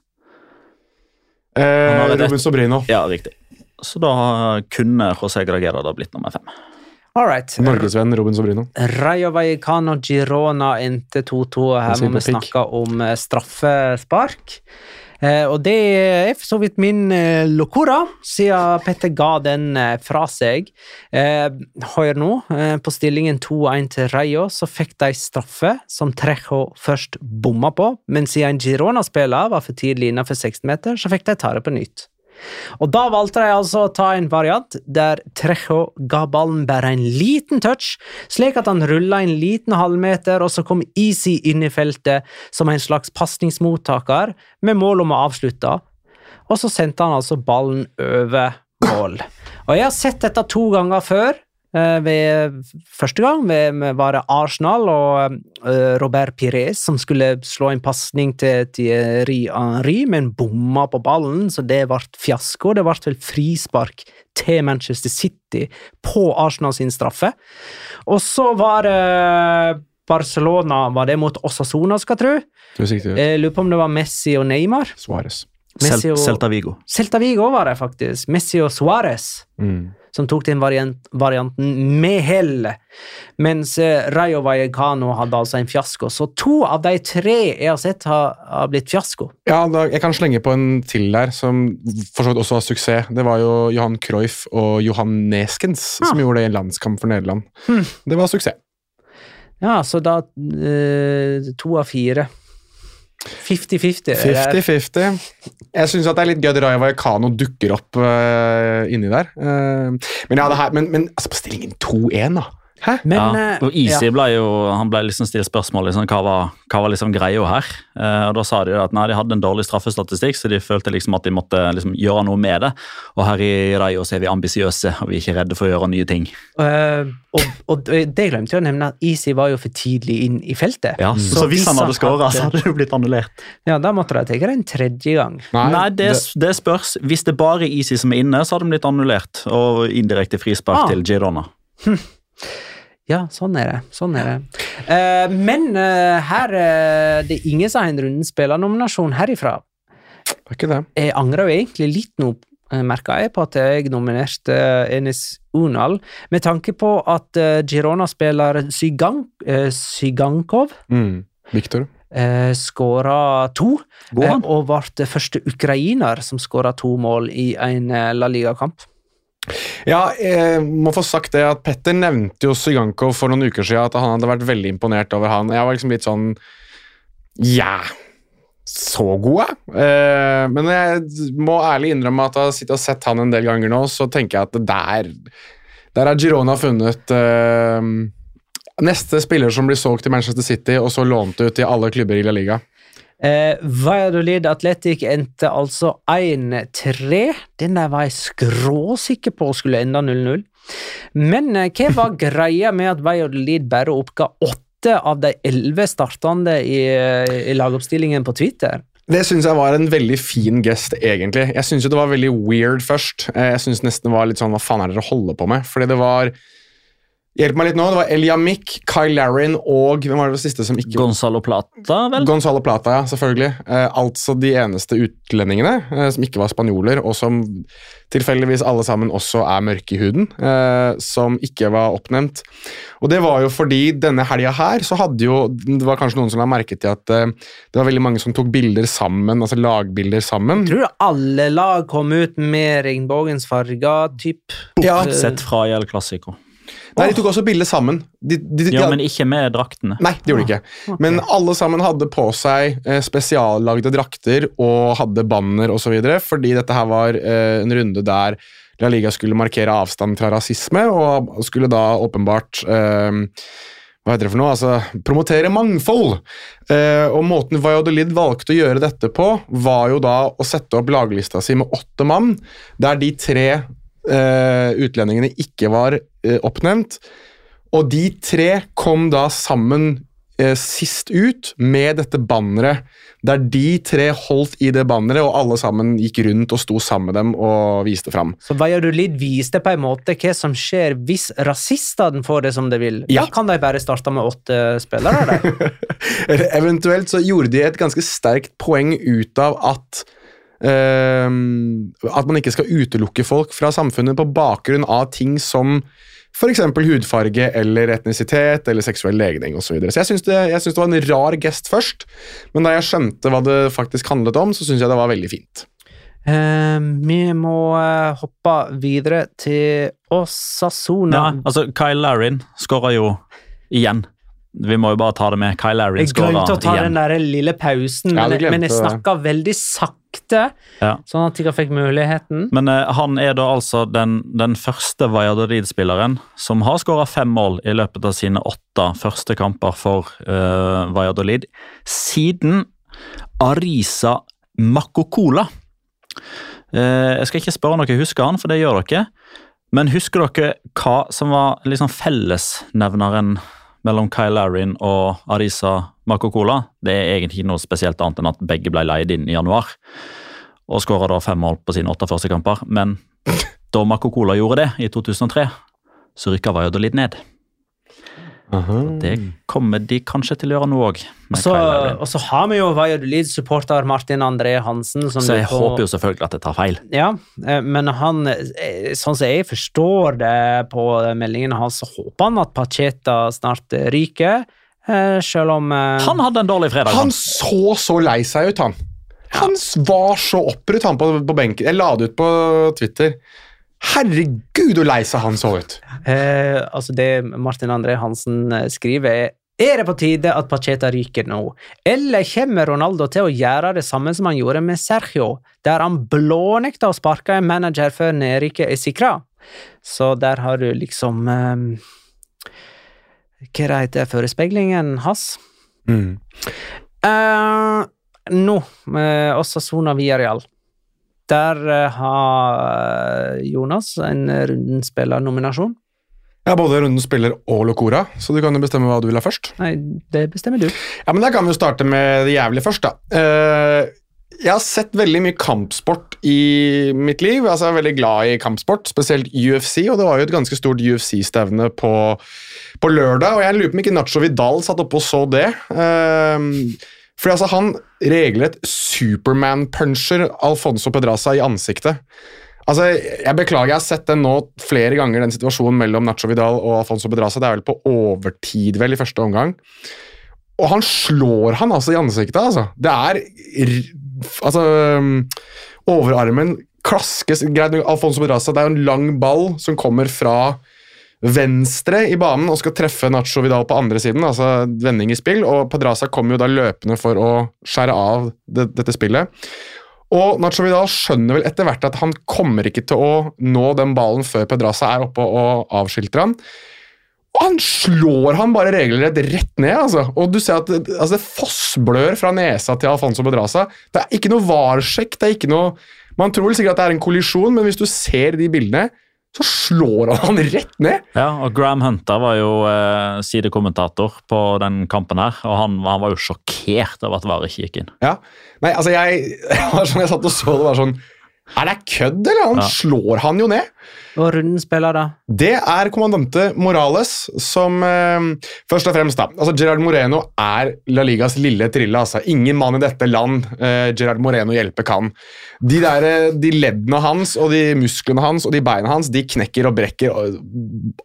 Eh, Robin Sobrino. Ja, riktig. Så da kunne José Gragera da blitt nummer fem. All right. Norgesvenn Robin Sobrino. Rayo Vallecano Girona endte 2-2. Her må vi snakke om eh, straffespark. Eh, og det er for så vidt min eh, locora, siden Petter ga den eh, fra seg. Eh, hør nå, eh, på stillingen 2-1 til Rayo så fikk de straffe, som Trejo først bomma på, men siden en Girona-spiller var for tidlig innenfor 16 meter, så fikk de ta det på nytt. Og da valgte de altså å ta en variant der Trejo ga ballen bare en liten touch, slik at han rulla en liten halvmeter, og så kom Easy inn i feltet som en slags pasningsmottaker, med mål om å avslutte. Og så sendte han altså ballen over mål. Og jeg har sett dette to ganger før. Eh, Ved første gang ved, var det Arsenal og uh, Robert Pires som skulle slå en pasning til Thierry Henry, men bomma på ballen, så det ble fiasko. Det ble vel frispark til Manchester City på Arsenal sin straffe. Og så var det Barcelona Var det mot Osasona, skal jeg tro? Jeg lurer på om det var Messi og Neymar. Suárez. Og Celta Vigo. Celta Vigo var det faktisk. Messi og Suárez Mm. Som tok den variant, varianten med hell, mens eh, Rayo Vallecano hadde altså en fiasko. Så to av de tre jeg har sett, har, har blitt fiasko. Ja, da, jeg kan slenge på en til der, som for så vidt også har suksess. Det var jo Johan Cruyff og Johan Neskens som gjorde det i en landskamp for Nederland. Hmm. Det var suksess. Ja, så da eh, to av fire. 50-50. er- 50-50. Jeg syns det er litt gøy at Raja Vallecano dukker opp uh, inni der. Uh, men ja, det her, men, men altså, på stillingen 2-1, da. Hæ? Men ja, eh, og Easy ja. ble jo han ble liksom stilt spørsmål liksom, hva var, hva var liksom greia her. Eh, og Da sa de jo at nei, de hadde en dårlig straffestatistikk, så de følte liksom at de måtte liksom gjøre noe med det. Og her i Rayo er vi ambisiøse, og vi er ikke redde for å gjøre nye ting. Uh, og, og det glemte jeg å nevne, at Easy var jo for tidlig inn i feltet. Ja, så, hvis han hadde skåra, så hadde det jo blitt annullert. Ja, da måtte de ta det en tredje gang. Nei, det, det spørs. Hvis det bare er Easy som er inne, så hadde de blitt annullert. Og indirekte frispark Ah. til Girona. Ja, sånn er det. Sånn er det. Uh, men uh, her uh, det er ingen som har en runden spillernominasjon herifra. Det er ikke det. Jeg angrer jo egentlig litt nå, merka jeg, på at jeg nominerte Enes Enis Unal, med tanke på at Girona-spiller Sygan, Sygankov Mm. Victor. eh, skåra to, eh, og ble første ukrainer som skåra to mål i en La Liga-kamp. Ja, jeg må få sagt det at Petter nevnte jo Sygankov for noen uker siden at han hadde vært veldig imponert over han. Jeg var liksom litt sånn Ja, så god, jeg. Eh, men jeg må ærlig innrømme at jeg har sittet og sett han en del ganger nå, så tenker jeg at der Der har Girona funnet eh, neste spiller som blir solgt til Manchester City, og så lånt ut til alle klubber i La Liga. Eh, Valladolid Athletic endte altså 1-3. Den der var jeg skråsikker på skulle ende 0-0. Men eh, hva var greia med at Valladolid bare oppga åtte av de elleve startende i, eh, i lagoppstillingen på Twitter? Det syns jeg var en veldig fin gest, egentlig. Jeg syns det var veldig weird først. Eh, Jeg syns nesten det var litt sånn Hva faen er det dere holder på med? Fordi det var Hjelp meg litt nå. Det var Elia Mick, Kyle Larrin og hvem var det siste som ikke Gonzalo Plata, vel? Gonzalo Plata, ja, selvfølgelig. Eh, altså de eneste utlendingene eh, som ikke var spanjoler, og som tilfeldigvis alle sammen også er mørke i huden, eh, som ikke var oppnevnt. Og det var jo fordi denne helga her så hadde jo Det var kanskje noen som la merke til at eh, det var veldig mange som tok bilder sammen, altså lagbilder sammen. Tror du alle lag kom ut med regnbuens farger, typ? Ja. Sett fra El Clásico. Nei, de tok også bilde sammen. De, de, de, Ja, men ikke med draktene. Nei, det gjorde de ikke. Men alle sammen hadde på seg eh, spesiallagde drakter og hadde banner osv. fordi dette her var eh, en runde der La Liga skulle markere avstand fra rasisme, og skulle da åpenbart eh, hva heter det for noe? Altså, promotere mangfold. Eh, og måten Valladolid valgte å gjøre dette på, var jo da å sette opp laglista si med åtte mann, der de tre eh, utlendingene ikke var oppnevnt. Og de tre kom da sammen eh, sist ut med dette banneret, der de tre holdt i det banneret, og alle sammen gikk rundt og sto sammen med dem og viste fram. Så Valladolid viste på en måte hva som skjer hvis rasistene får det som de vil. Ja. Da kan de bare starte med åtte spillere. (laughs) Eller Eventuelt så gjorde de et ganske sterkt poeng ut av at At man ikke skal utelukke folk fra samfunnet på bakgrunn av ting som f.eks. hudfarge eller etnisitet eller seksuell legning osv. Så, videre. så jeg syns det, jeg syns det var en rar gest først, men da jeg skjønte hva det faktisk handlet om, så syns jeg det var veldig fint. Eh, vi må eh, hoppe videre til Osasona. Ja, altså, Kyle Larin skåra jo igjen. Vi må jo bare ta det med. Kyle Larin Jeg glemte å ta den der lille pausen, Ja, men, glemte men jeg snakka veldig sakte, Ja. sånn at jeg fikk muligheten. Men eh, han er da altså den, den første Valladolid-spilleren som har skåra fem mål i løpet av sine åtte første kamper for eh, Valladolid, siden Arisa Makokola. Eh, jeg skal ikke spørre om dere husker han, for det gjør dere. Men husker dere hva som var liksom fellesnevneren mellom Kyle Larin og Arisa Makokola? Det er egentlig ikke noe spesielt annet enn at begge ble leid inn i januar og skåra da fem mål på sine åtte første kamper. Men da Makokola gjorde det, i 2003, så rykka litt ned. Det kommer de kanskje til å gjøre nå òg. Og så, har vi jo Valladolid-supporter Martin André Hansen. Som Så jeg på, håper jo selvfølgelig at jeg tar feil. Ja, eh, men han, eh, sånn som jeg forstår det på meldingen hans, så håper han at Pacheta snart ryker. eh, Selv om Han hadde en dårlig fredag. Han Han. så så lei seg ut, han. Han var så oppbrutt, han på, på benken. Jeg la det ut på Twitter. Herregud, hvor lei seg han så ut. eh, Altså, det Martin André Hansen eh, skriver, er er det på tide at Pacheta ryker nå, eller kommer Ronaldo til å gjøre det samme som han gjorde med Sergio, der han blånekta å sparke en manager før nedrykket er sikra? Så der har du liksom eh, Hva det heter Forespeilingen hans? Mm. Eh, nå, eh, også Sona Villarreal. Der eh, har Jonas en rundenspiller-nominasjon. Ja, både Runden spiller og Locora, så du kan jo bestemme hva du vil ha først. Nei, det bestemmer du. Ja, men Da kan vi jo starte med det jævlige først, da. Eh, jeg har sett veldig mye kampsport i mitt liv. altså Jeg er veldig glad i kampsport, spesielt UFC, og det var jo et ganske stort UFC-stevne på, på lørdag. og Jeg lurer på om ikke Nacho Vidal satt oppe og så det. Uh, for altså, han regelrett Superman-puncher Alfonso Pedraza i ansiktet. Altså, Jeg beklager, jeg har sett den nå flere ganger, den situasjonen mellom Nacho Vidal og Alfonso Pedraza. Det er vel på overtid, vel, i første omgang. Og han slår han altså i ansiktet, altså. Det er Altså um, Overarmen klaskes greit, Alfonso Pedraza, det er jo en lang ball som kommer fra venstre i banen og skal treffe Nacho Vidal på andre siden, altså vending i spill, og Pedraza kommer jo da løpende for å skjære av det, dette spillet. Og Nacho Vidal skjønner vel etter hvert at han kommer ikke til å nå den ballen før Pedraza er oppe og avskilter han. Og han slår han bare regelrett rett ned, altså. Og du ser at det- altså, det fossblør fra nesa til Alfonso Pedraza. Det er ikke noe varsjekk, det er ikke noe Man tror vel sikkert at det er en kollisjon, men hvis du ser de bildene, så slår han han rett ned. Ja, og Graham Hunter var jo eh, sidekommentator på den kampen her, og han, han var jo sjokkert over at VAR ikke gikk inn. Ja. Nei, altså jeg, (laughs) jeg, var sånn jeg satt og så det var sånn Er det kødd, eller? Han Ja. slår han jo ned. Og runden spiller, da? Det er kommandante Morales som eh, Først og fremst, da. altså Gerard Moreno er La Ligas lille trille. altså. Ingen mann i dette land eh, Gerard Moreno hjelpe kan. De, der, eh, de leddene hans og de musklene hans og de beina hans de knekker og brekker og,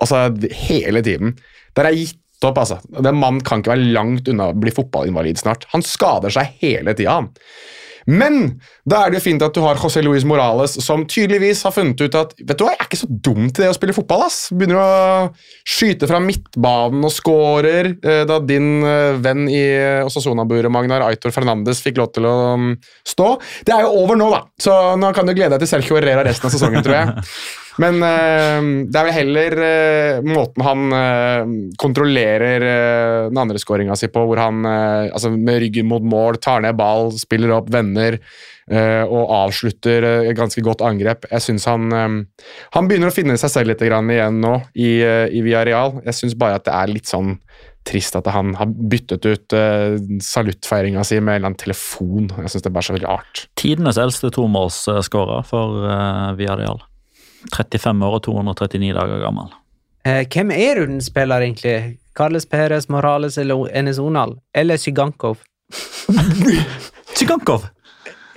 altså, hele tiden. Der er gitt opp, altså. Den mannen kan ikke være langt unna å bli fotballinvalid snart. Han skader seg hele tida, han. Men da er det jo fint at du har José Luis Morales, som tydeligvis har funnet ut at vet du hva, jeg er ikke så dum til det å spille fotball. ass. Begynner å skyte fra midtbanen og scorer. eh, Da din eh, venn i Osasona-buret, Magnar Aitor Fernandes, fikk lov til å mm, stå. Det er jo over nå, da, så nå kan du glede deg til Sergio Herrera resten av sesongen, tror jeg. (laughs) Men uh, det er vel heller uh, måten han uh, kontrollerer den andre skåringa si på, hvor han altså med ryggen mot mål tar ned ball, spiller opp venner og avslutter et ganske godt angrep. Jeg synes han, han begynner å finne seg selv litt igjen nå i, i Villarreal. Jeg syns bare at det er litt sånn trist at han har byttet ut uh, saluttfeiringa si med en eller annen telefon. Jeg syns det er bare så rart. Tidenes eldste tomålsskårer for uh, Villarreal. 35 år og 239 dager gammel. Eh, hvem er rundens spiller, egentlig? Carles Perez, Morales eller Enes Onal? Eller Zygankov? (laughs) Zygankov!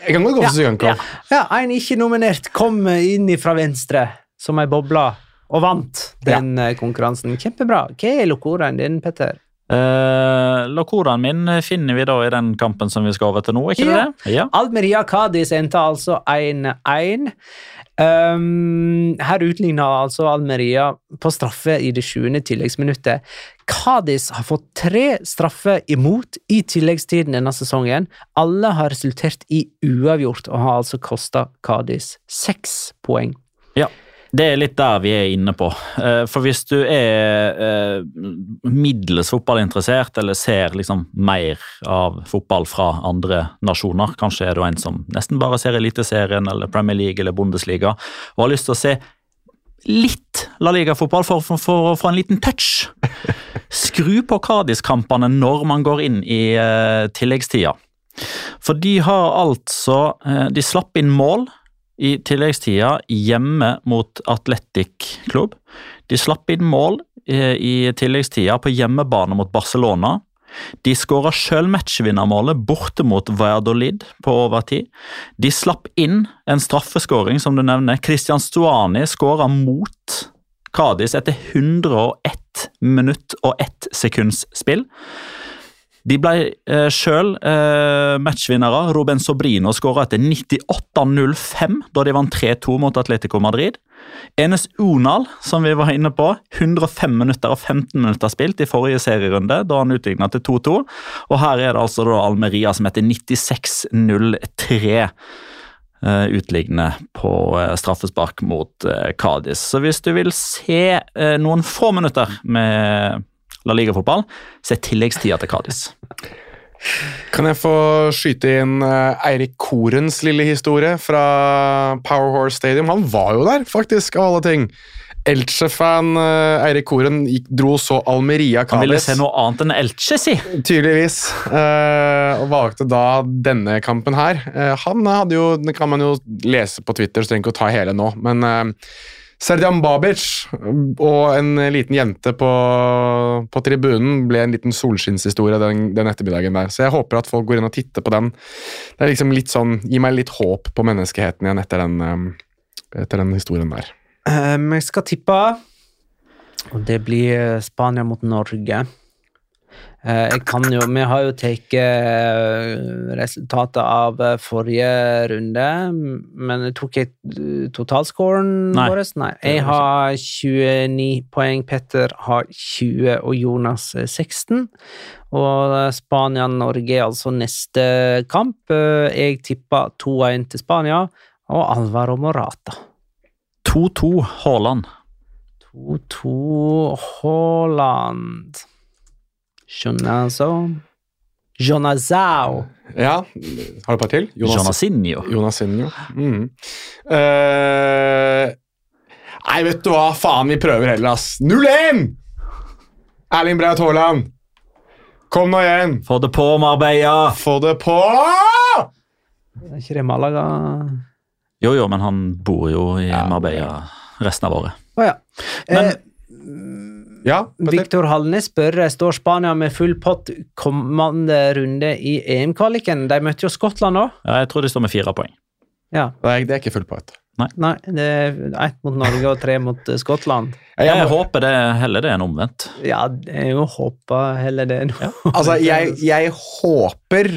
Jeg kan godt gå for Zygankov. Ja, en ikke nominert kom inn fra venstre som ei boble og vant den ja. konkurransen. Kjempebra. Hva er lokoraen din, Petter? Uh, Lokoraen min finner vi da i den kampen som vi skal over til nå, ikke Ja. det? Ja. Almeria Cádiz endte altså 1-1. Um, her utligna altså Almeria på straffe i det sjuende tilleggsminuttet. Kadis har fått tre straffer imot i tilleggstiden denne sesongen. Alle har resultert i uavgjort og har altså kosta Kadis seks poeng. ja. Det er litt der vi er inne på. Eh, For hvis du er eh, middels fotballinteressert, eller ser liksom mer av fotball fra andre nasjoner, kanskje er du en som nesten bare ser Eliteserien eller Premier League eller Bundesliga, og har lyst til å se litt La Liga-fotball for, å få en liten touch. Skru på Kadis-kampene når man går inn i eh, tilleggstida. For de har altså De slapp inn mål i tilleggstida hjemme mot Atletic Klubb. De slapp inn mål eh, i tilleggstida på hjemmebane mot Barcelona. De skåra sjøl matchvinnermålet borte mot Valladolid på overtid. De slapp inn en straffeskåring, som du nevner. Christian Stuani skåra mot Cádiz etter 101 minutt og 1 sekunds spill. De ble eh, sjøl eh, matchvinnere. Ruben Sobrino skåra etter 98-05 da de vant 3-2 mot Atletico Madrid. Enes Onal, som vi var inne på, 105 minutter og 15 minutter spilt i forrige serierunde, da han utligna til 2-2. Og her er det altså da Almeria som heter 96-03 eh, utliggende på eh, straffespark mot eh, Cádiz. Så hvis du vil se noen få minutter med La Liga-fotball, så er tilleggstida til Cádiz. Kan jeg få skyte inn eh, Eirik Korens lille historie fra Power Horse Stadium? Han var jo der, faktisk, av alle ting. Elche-fan eh, Eirik Koren dro så Almeria Han ville se noe annet enn Elche, si! Tydeligvis. eh, og valgte da denne kampen her. Han hadde jo Det kan man jo lese på Twitter, så trenger ikke å ta hele nå. Men Serdian Babic og en liten jente på, på tribunen ble en liten solskinnshistorie den, den ettermiddagen der. Så jeg håper at folk går inn og titter på den. Det er liksom litt sånn, Gi meg litt håp på menneskeheten igjen etter den, eh, etter den historien der. Um, jeg skal tippe, og det blir Spania mot Norge. Eh, jeg kan jo, Vi har jo tatt eh, resultatet av eh, forrige runde, men tok jeg totalscoren vår? Nei. Jeg har 29 poeng, Petter har 20 og Jonas eh, 16. Og Spania-Norge er altså neste kamp. Jeg tipper 2-1 til Spania, og Alvaro Morata. 2-2 Haaland. 2-2 Haaland Jonazo Jonazao. Ja, har du et par til? Jonasinho. Jonasinho. Mm. Uh, nei, vet du hva? Faen, vi prøver heller, ass. 0-1! Erling Braut Haaland. Kom nå igjen. Få det på, Marbella! Få det på! Er ikke det Malaga Jo, jo, men han bor jo i Marbella resten av året. Å ja. Men- eh, Ja, Viktor Hallnes spør står Spania med full pott kommende runde i EM-kvaliken. De møtte jo Skottland òg. Ja, jeg tror de står med fire poeng. Ja. Nei, det er ikke full pott. Nei, det er ett mot Norge og tre mot eh, Skottland. Jeg, Jeg håper det heller det enn omvendt. Ja, jeg håper heller det Ja. altså, jeg, jeg håper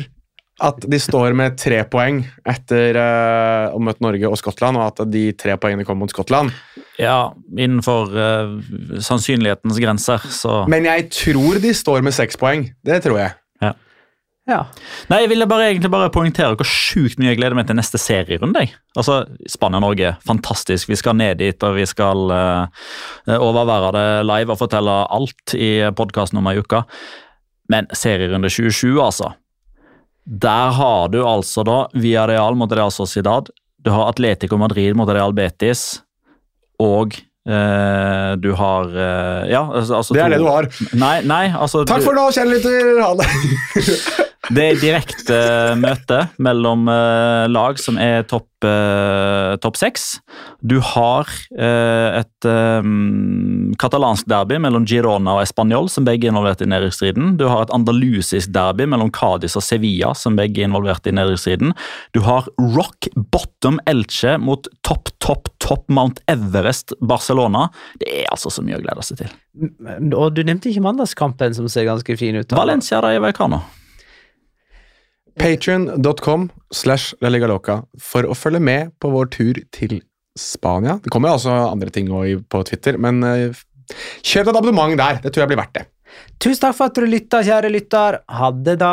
at de står med tre poeng etter eh, å møte Norge og Skottland, og at de tre poengene kommer mot Skottland. Ja, innenfor uh, sannsynlighetens grenser, så Men jeg tror de står med seks poeng. Det tror jeg. Ja. Nei, jeg ville bare egentlig bare poengtere hvor sjukt mye jeg gleder meg til neste serierunde. Altså, Spania-Norge, fantastisk. Vi skal ned dit, og vi skal uh, overvære det live og fortelle alt i podkasten om ei uke. Men serierunde 27, altså. Der har du altså da Villarreal mot Real Sociedad. Du har Atletico Madrid mot Real Betis. Og eh, du har eh, Ja, altså, altså Det er to- det du har. Nei, nei, altså Takk du- for nå, kjære lytter! Ha det! (laughs) det er direkte møte mellom eh, lag som er topp eh, topp seks. Du har eh, et eh, katalansk derby mellom Girona og Español, som begge er involvert i nedrykksstriden. Du har et andalusisk derby mellom Cádiz og Sevilla, som begge er involvert i nedrykksstriden. Du har rock bottom Elche mot topp, topp, topp Mount Everest Barcelona. Det er altså så mye å glede seg til. Og du nevnte ikke mandagskampen, som ser ganske fin ut. Valencia Rayo Vallecano. Patreon.com slash La for å følge med på vår tur til Spania. Det kommer også andre ting på Twitter, men eh, kjøp et abonnement der. Det tror jeg blir verdt det. Tusen takk for at du lytta, kjære lytter. Ha det, da.